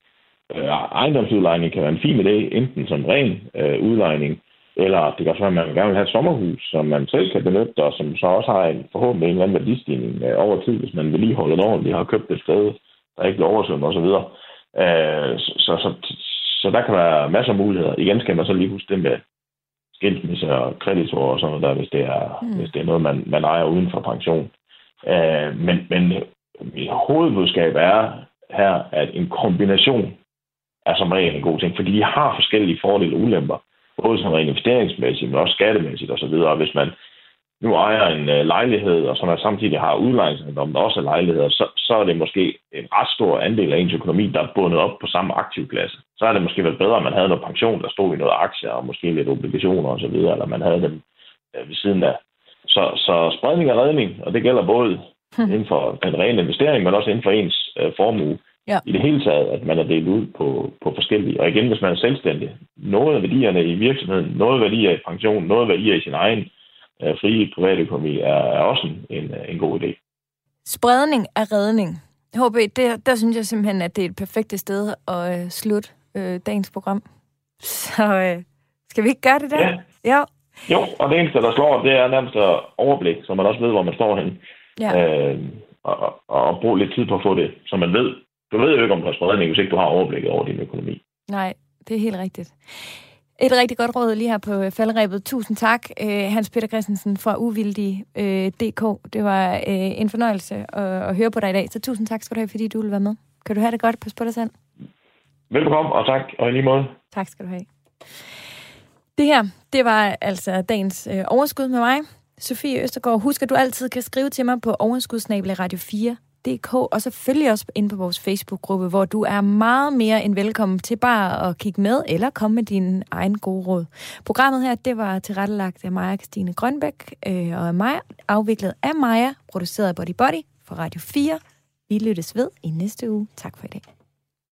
Øh, ejendomsudlejning kan være en fin idé, enten som ren øh, udlejning, eller det kan også være, at man gerne vil have et sommerhus, som man selv kan benytte, og som så også har en forhåbentlig en eller anden værdistigning øh, over tid, hvis man vil lige holde det ordentligt, har købt et sted, der ikke bliver oversvømmet osv. Øh, så, så, så så der kan være masser af muligheder. Igen skal man så lige huske det med skilsmisse og kreditorer og sådan noget der, hvis det er, mm. hvis det er noget, man, man ejer uden for pension. Uh, men, men mit hovedbudskab er her, at en kombination er som regel en god ting, fordi de har forskellige fordele og ulemper, både som rent investeringsmæssigt, men også skattemæssigt osv. Og hvis man nu ejer en øh, lejlighed, og som man samtidig har udlejningsejendommen også er lejligheder, så, så er det måske en ret stor andel af ens økonomi, der er bundet op på samme aktivklasse. Så er det måske været bedre, at man havde noget pension, der stod i noget aktier og måske lidt obligationer osv., eller man havde dem øh, ved siden af. Så, så spredning og redning, og det gælder både hmm. inden for den rene investering, men også inden for ens øh, formue. Ja. I det hele taget, at man er delt ud på, på forskellige. Og igen, hvis man er selvstændig, noget af værdierne i virksomheden, noget værdier i pension, noget værdier i sin egen øh, frie privatøkonomi er, er også en, en god idé. Spredning af redning. HB, det, der synes jeg simpelthen, at det er et perfekt sted at øh, slutte øh, dagens program. Så øh, skal vi ikke gøre det der? Ja. ja. Jo, og det eneste, der slår, det er nærmest overblik, så man også ved, hvor man står hen. Ja. Øh, og, og, og bruge lidt tid på at få det, så man ved. Du ved jo ikke, om du har spredning, hvis ikke du har overblikket over din økonomi. Nej, det er helt rigtigt. Et rigtig godt råd lige her på øh, faldrebet. Tusind tak, øh, Hans Peter Christensen fra Uvildig.dk. Øh, det var en fornøjelse at høre på dig i dag, så tusind tak skal du have, fordi du vil være med. Kan du have det godt? Pas på dig selv. Velkommen, og tak, og i lige måde. Tak skal du have. Det her, det var altså dagens øh, overskud med mig, Sofie Østergaard. Husk, at du altid kan skrive til mig på overskudsnabel radio 4 DK, og selvfølgelig også ind på vores Facebook-gruppe, hvor du er meget mere end velkommen til bare at kigge med, eller komme med din egen gode råd. Programmet her, det var tilrettelagt af Maja Christine Grønbæk, øh, og af Maja, afviklet af Maja, produceret af Body Body for Radio 4. Vi lyttes ved i næste uge. Tak for i dag.